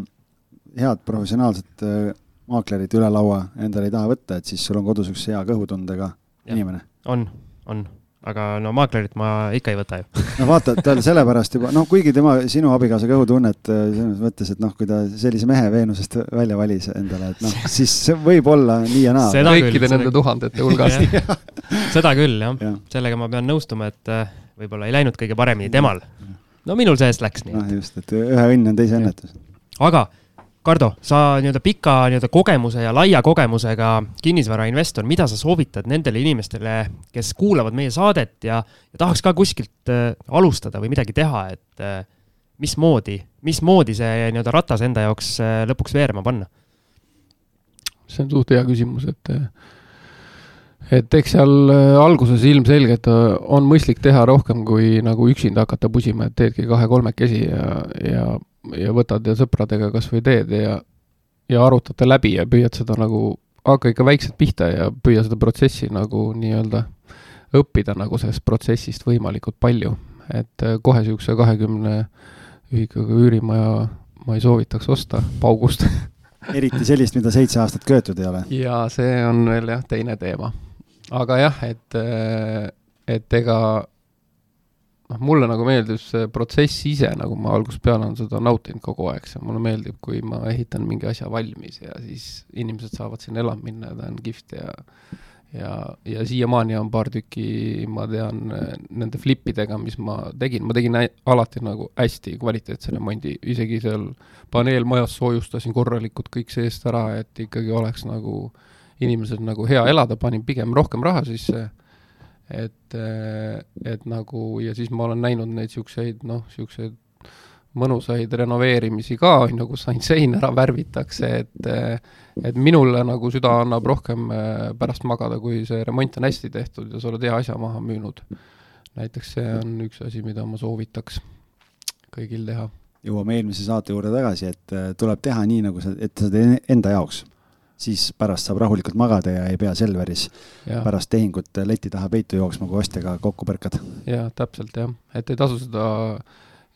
head professionaalset äh, maaklerit üle laua endale ei taha võtta, et siis sul on kodus üks hea kõhutundega inimene. on, on aga no maaklerit ma ikka ei võta ju. no vaata, tal sellepärast juba, noh, kuigi tema, sinu abikaasa kõhutunnet äh, selles mõttes, et noh, kui ta sellise mehe Veenusest välja valis endale, et noh, *laughs* siis see võib olla nii ja naa. kõikide nende tuhandete hulgast *laughs* seda küll, jah ja.. sellega ma pean nõustuma, et äh, võib-olla ei läinud kõige paremini temal. no minul see-eest läks nii. noh, just, et ühe õnn on teise õnnetus. aga Kardo, sa nii-öelda pika nii-öelda kogemuse ja laia kogemusega kinnisvarainvestor, mida sa soovitad nendele inimestele, kes kuulavad meie saadet ja, ja tahaks ka kuskilt äh, alustada või midagi teha, et äh, mismoodi, mismoodi see nii-öelda ratas enda jaoks äh, lõpuks veerema panna? see on suht hea küsimus, et et eks seal äh, alguses ilmselgelt äh, on mõistlik teha rohkem kui nagu üksinda hakata pusima, et teedki kahe-kolmekesi ja, ja ja võtad ja sõpradega kas või teed ja, ja arutate läbi ja püüad seda nagu, hakka ikka väikselt pihta ja püüa seda protsessi nagu nii-öelda õppida nagu sellest protsessist võimalikult palju. et äh, kohe niisuguse kahekümne ühikuga üürimaja ma ei soovitaks osta paugust *laughs* eriti sellist, mida seitse aastat köetud ei ole. jaa, see on veel jah, teine teema. aga jah, et, äh, et ega noh, mulle nagu meeldib see protsess ise, nagu ma algusest peale olen seda nautinud kogu aeg, see mulle meeldib, kui ma ehitan mingi asja valmis ja siis inimesed saavad sinna elama minna ja ta on kihvt ja ja, ja siiamaani on paar tükki, ma tean, nende flipidega, mis ma tegin, ma tegin alati nagu hästi kvaliteetse remondi, isegi seal paneelmajas soojustasin korralikult kõik seest ära, et ikkagi oleks nagu inimesel nagu hea elada, panin pigem rohkem raha sisse, et, et nagu ja siis ma olen näinud neid niisuguseid noh, niisuguseid mõnusaid renoveerimisi ka, on ju, kus ainult sein ära värvitakse, et et minule nagu süda annab rohkem äh, pärast magada, kui see remont on hästi tehtud ja sa oled hea asja maha müünud. näiteks see on üks asi, mida ma soovitaks kõigil teha. jõuame eelmise saate juurde tagasi, et äh, tuleb teha nii, nagu sa, et sa teed enda jaoks. Siis pärast saab rahulikult magada ja ei pea Selveris ja. pärast tehingut leti taha peitu jooksma, kui ostjaga kokku põrkad. jaa, täpselt jah, et ei tasu seda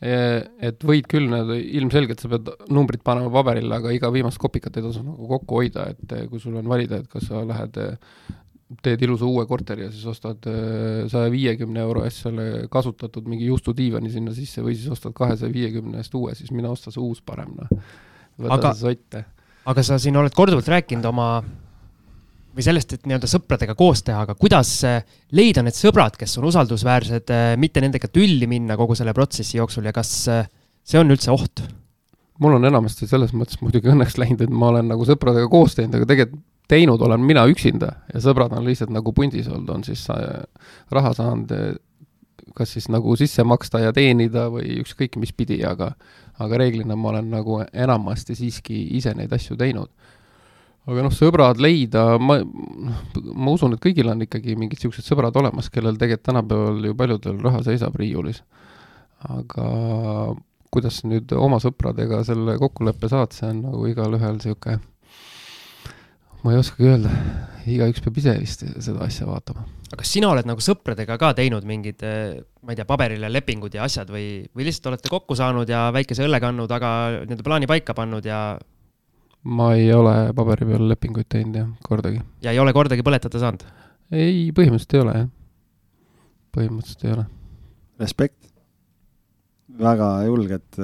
et võid küll, need ilmselgelt sa pead numbrid panema paberile, aga iga viimast kopikat ei tasu nagu kokku hoida, et eh, kui sul on valida, et kas sa lähed eh, teed ilusa uue korteri ja siis ostad saja viiekümne euro eest selle kasutatud mingi juustudiivani sinna sisse või siis ostad kahesaja viiekümne eest uue, siis mine osta see uus parem, noh. võta aga, see sott. Aga sa siin oled korduvalt rääkinud oma või sellest, et nii-öelda sõpradega koos teha, aga kuidas äh, leida need sõbrad, kes on usaldusväärsed, äh, mitte nendega tülli minna kogu selle protsessi jooksul ja kas äh, see on üldse oht? mul on enamasti selles mõttes muidugi õnneks läinud, et ma olen nagu sõpradega koos teinud, aga tegelikult teinud olen mina üksinda ja sõbrad on lihtsalt nagu pundis olnud, on siis raha saanud kas siis nagu sisse maksta ja teenida või ükskõik mis pidi, aga aga reeglina ma olen nagu enamasti siiski ise neid asju teinud aga noh, sõbrad leida, ma, ma usun, et kõigil on ikkagi mingid niisugused sõbrad olemas, kellel tegelikult tänapäeval ju paljudel raha seisab riiulis. aga kuidas nüüd oma sõpradega selle kokkuleppe saad, see on nagu igalühel niisugune, ma ei oskagi öelda, igaüks peab ise vist seda asja vaatama. aga kas sina oled nagu sõpradega ka teinud mingid, ma ei tea, paberile lepingud ja asjad või, või lihtsalt olete kokku saanud ja väikese õllekannu taga nii-öelda plaani paika pannud ja ma ei ole paberi peal lepinguid teinud jah, kordagi. ja ei ole kordagi põletada saanud? ei, põhimõtteliselt ei ole jah. põhimõtteliselt ei ole. Respekt. Väga julged,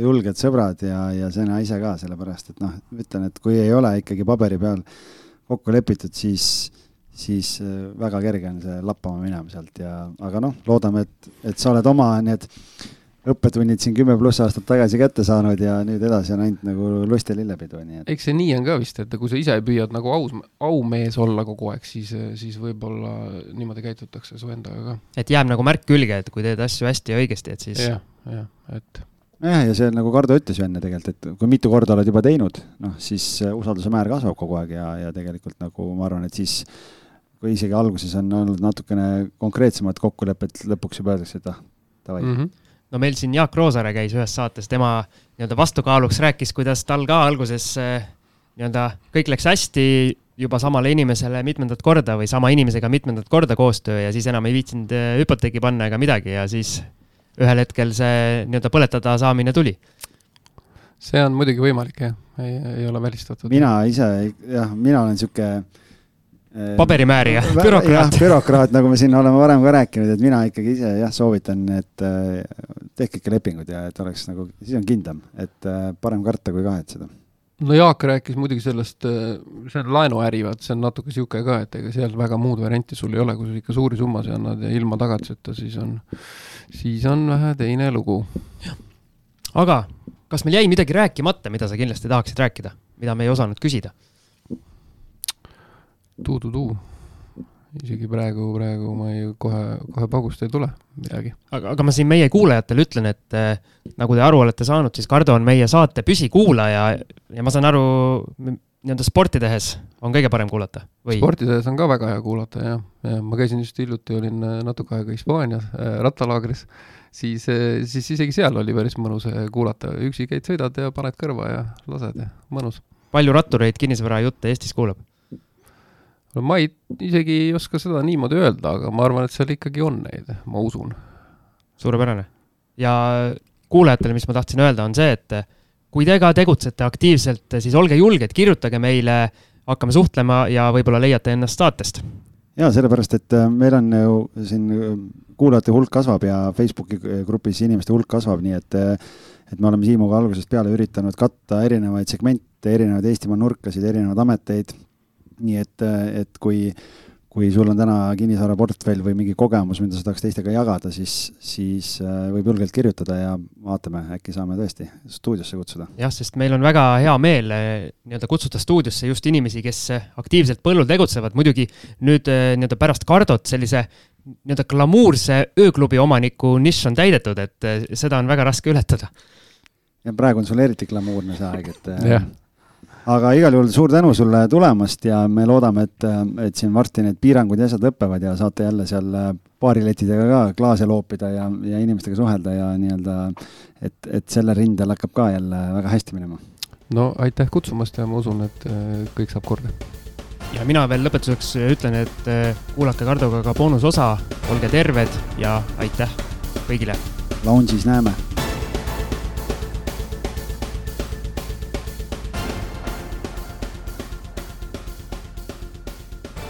julged sõbrad ja, ja sina ise ka, sellepärast et noh, ütlen, et kui ei ole ikkagi paberi peal kokku lepitud, siis, siis äh, väga kerge on see lappama minema sealt ja, aga noh, loodame, et, et sa oled oma need õppetunnid siin kümme pluss aastat tagasi kätte saanud ja nüüd edasi on ainult nagu lust ja lillepidu, nii et. eks see nii on ka vist, et kui sa ise püüad nagu aus, aumees olla kogu aeg, siis, siis võib-olla niimoodi käitutakse su endaga ka. et jääb nagu märk külge, et kui teed asju hästi ja õigesti, et siis. jah, jah, et. jah, ja see nagu Kardo ütles ju enne tegelikult, et kui mitu korda oled juba teinud, noh siis usalduse määr kasvab kogu aeg ja, ja tegelikult nagu ma arvan, et siis kui isegi alguses on olnud natukene konkreetsemad kokkulepped, lõpuks juba öeldakse, et ah, davai mm. -hmm no meil siin Jaak Roosaare käis ühes saates, tema nii-öelda vastukaaluks rääkis, kuidas tal ka alguses eh, nii-öelda kõik läks hästi, juba samale inimesele mitmendat korda või sama inimesega mitmendat korda koostöö ja siis enam ei viitsinud eh, hüpoteeki panna ega midagi ja siis ühel hetkel see nii-öelda põletada saamine tuli. see on muidugi võimalik jah, ei, ei ole välistatud. mina ise jah, mina olen niisugune paberimäärija, bürokraat. bürokraat, nagu me siin oleme varem ka rääkinud, et mina ikkagi ise jah, soovitan, et äh, tehke ikka lepingud ja et oleks nagu, siis on kindlam, et äh, parem karta kui kahetseda. no Jaak rääkis muidugi sellest, see on laenuäri, vaat see on natuke niisugune ka, et ega seal väga muud varianti sul ei ole, kui sa ikka suuri summasid annad ja ilma tagatiseta, siis on, siis on vähe teine lugu. aga kas meil jäi midagi rääkimata, mida sa kindlasti tahaksid rääkida, mida me ei osanud küsida? tuu-tuu-tuu. isegi praegu, praegu ma ei, kohe, kohe paugust ei tule midagi. aga, aga ma siin meie kuulajatele ütlen, et äh, nagu te aru olete saanud, siis Kardo on meie saate püsikuulaja ja ma saan aru, nii-öelda sporti tehes on kõige parem kuulata või? sporti tehes on ka väga hea kuulata jah, ja ma käisin just hiljuti, olin äh, natuke aega Hispaanias äh, rattalaagris, siis, siis isegi seal oli päris mõnus kuulata, üksi käid, sõidad ja paned kõrva ja lased ja mõnus. palju rattureid kinnisvarajutte Eestis kuulab? no ma ei, isegi ei oska seda niimoodi öelda, aga ma arvan, et seal ikkagi on neid, ma usun. suurepärane. ja kuulajatele, mis ma tahtsin öelda, on see, et kui te ka tegutsete aktiivselt, siis olge julged, kirjutage meile, hakkame suhtlema ja võib-olla leiate ennast saatest. ja sellepärast, et äh, meil on ju siin äh, kuulajate hulk kasvab ja Facebooki grupis inimeste hulk kasvab, nii et äh, et me oleme Siimuga algusest peale üritanud katta erinevaid segmente, erinevaid Eestimaa nurkasid, erinevaid ameteid nii et, et kui, kui sul on täna kinnisvaraportfell või mingi kogemus, mida sa tahaks teistega jagada, siis, siis äh, võib julgelt kirjutada ja vaatame, äkki saame tõesti stuudiosse kutsuda. jah, sest meil on väga hea meel äh, nii-öelda kutsuda stuudiosse just inimesi, kes aktiivselt põllul tegutsevad, muidugi nüüd nii-öelda pärast Kardot sellise nii-öelda glamuurse ööklubi omaniku nišš on täidetud, et seda on väga raske ületada. ja praegu on sul eriti glamuurne see aeg, et aga igal juhul suur tänu sulle tulemast ja me loodame, et, et siin varsti need piirangud ja asjad lõpevad ja saate jälle seal baariletidega ka klaase loopida ja, ja inimestega suhelda ja nii-öelda, et, et sellel rindel hakkab ka jälle väga hästi minema. no aitäh kutsumast ja ma usun, et äh, kõik saab korda. ja mina veel lõpetuseks ütlen, et äh, kuulake Kardoga ka boonusosa, olge terved ja aitäh kõigile. Lounge'is näeme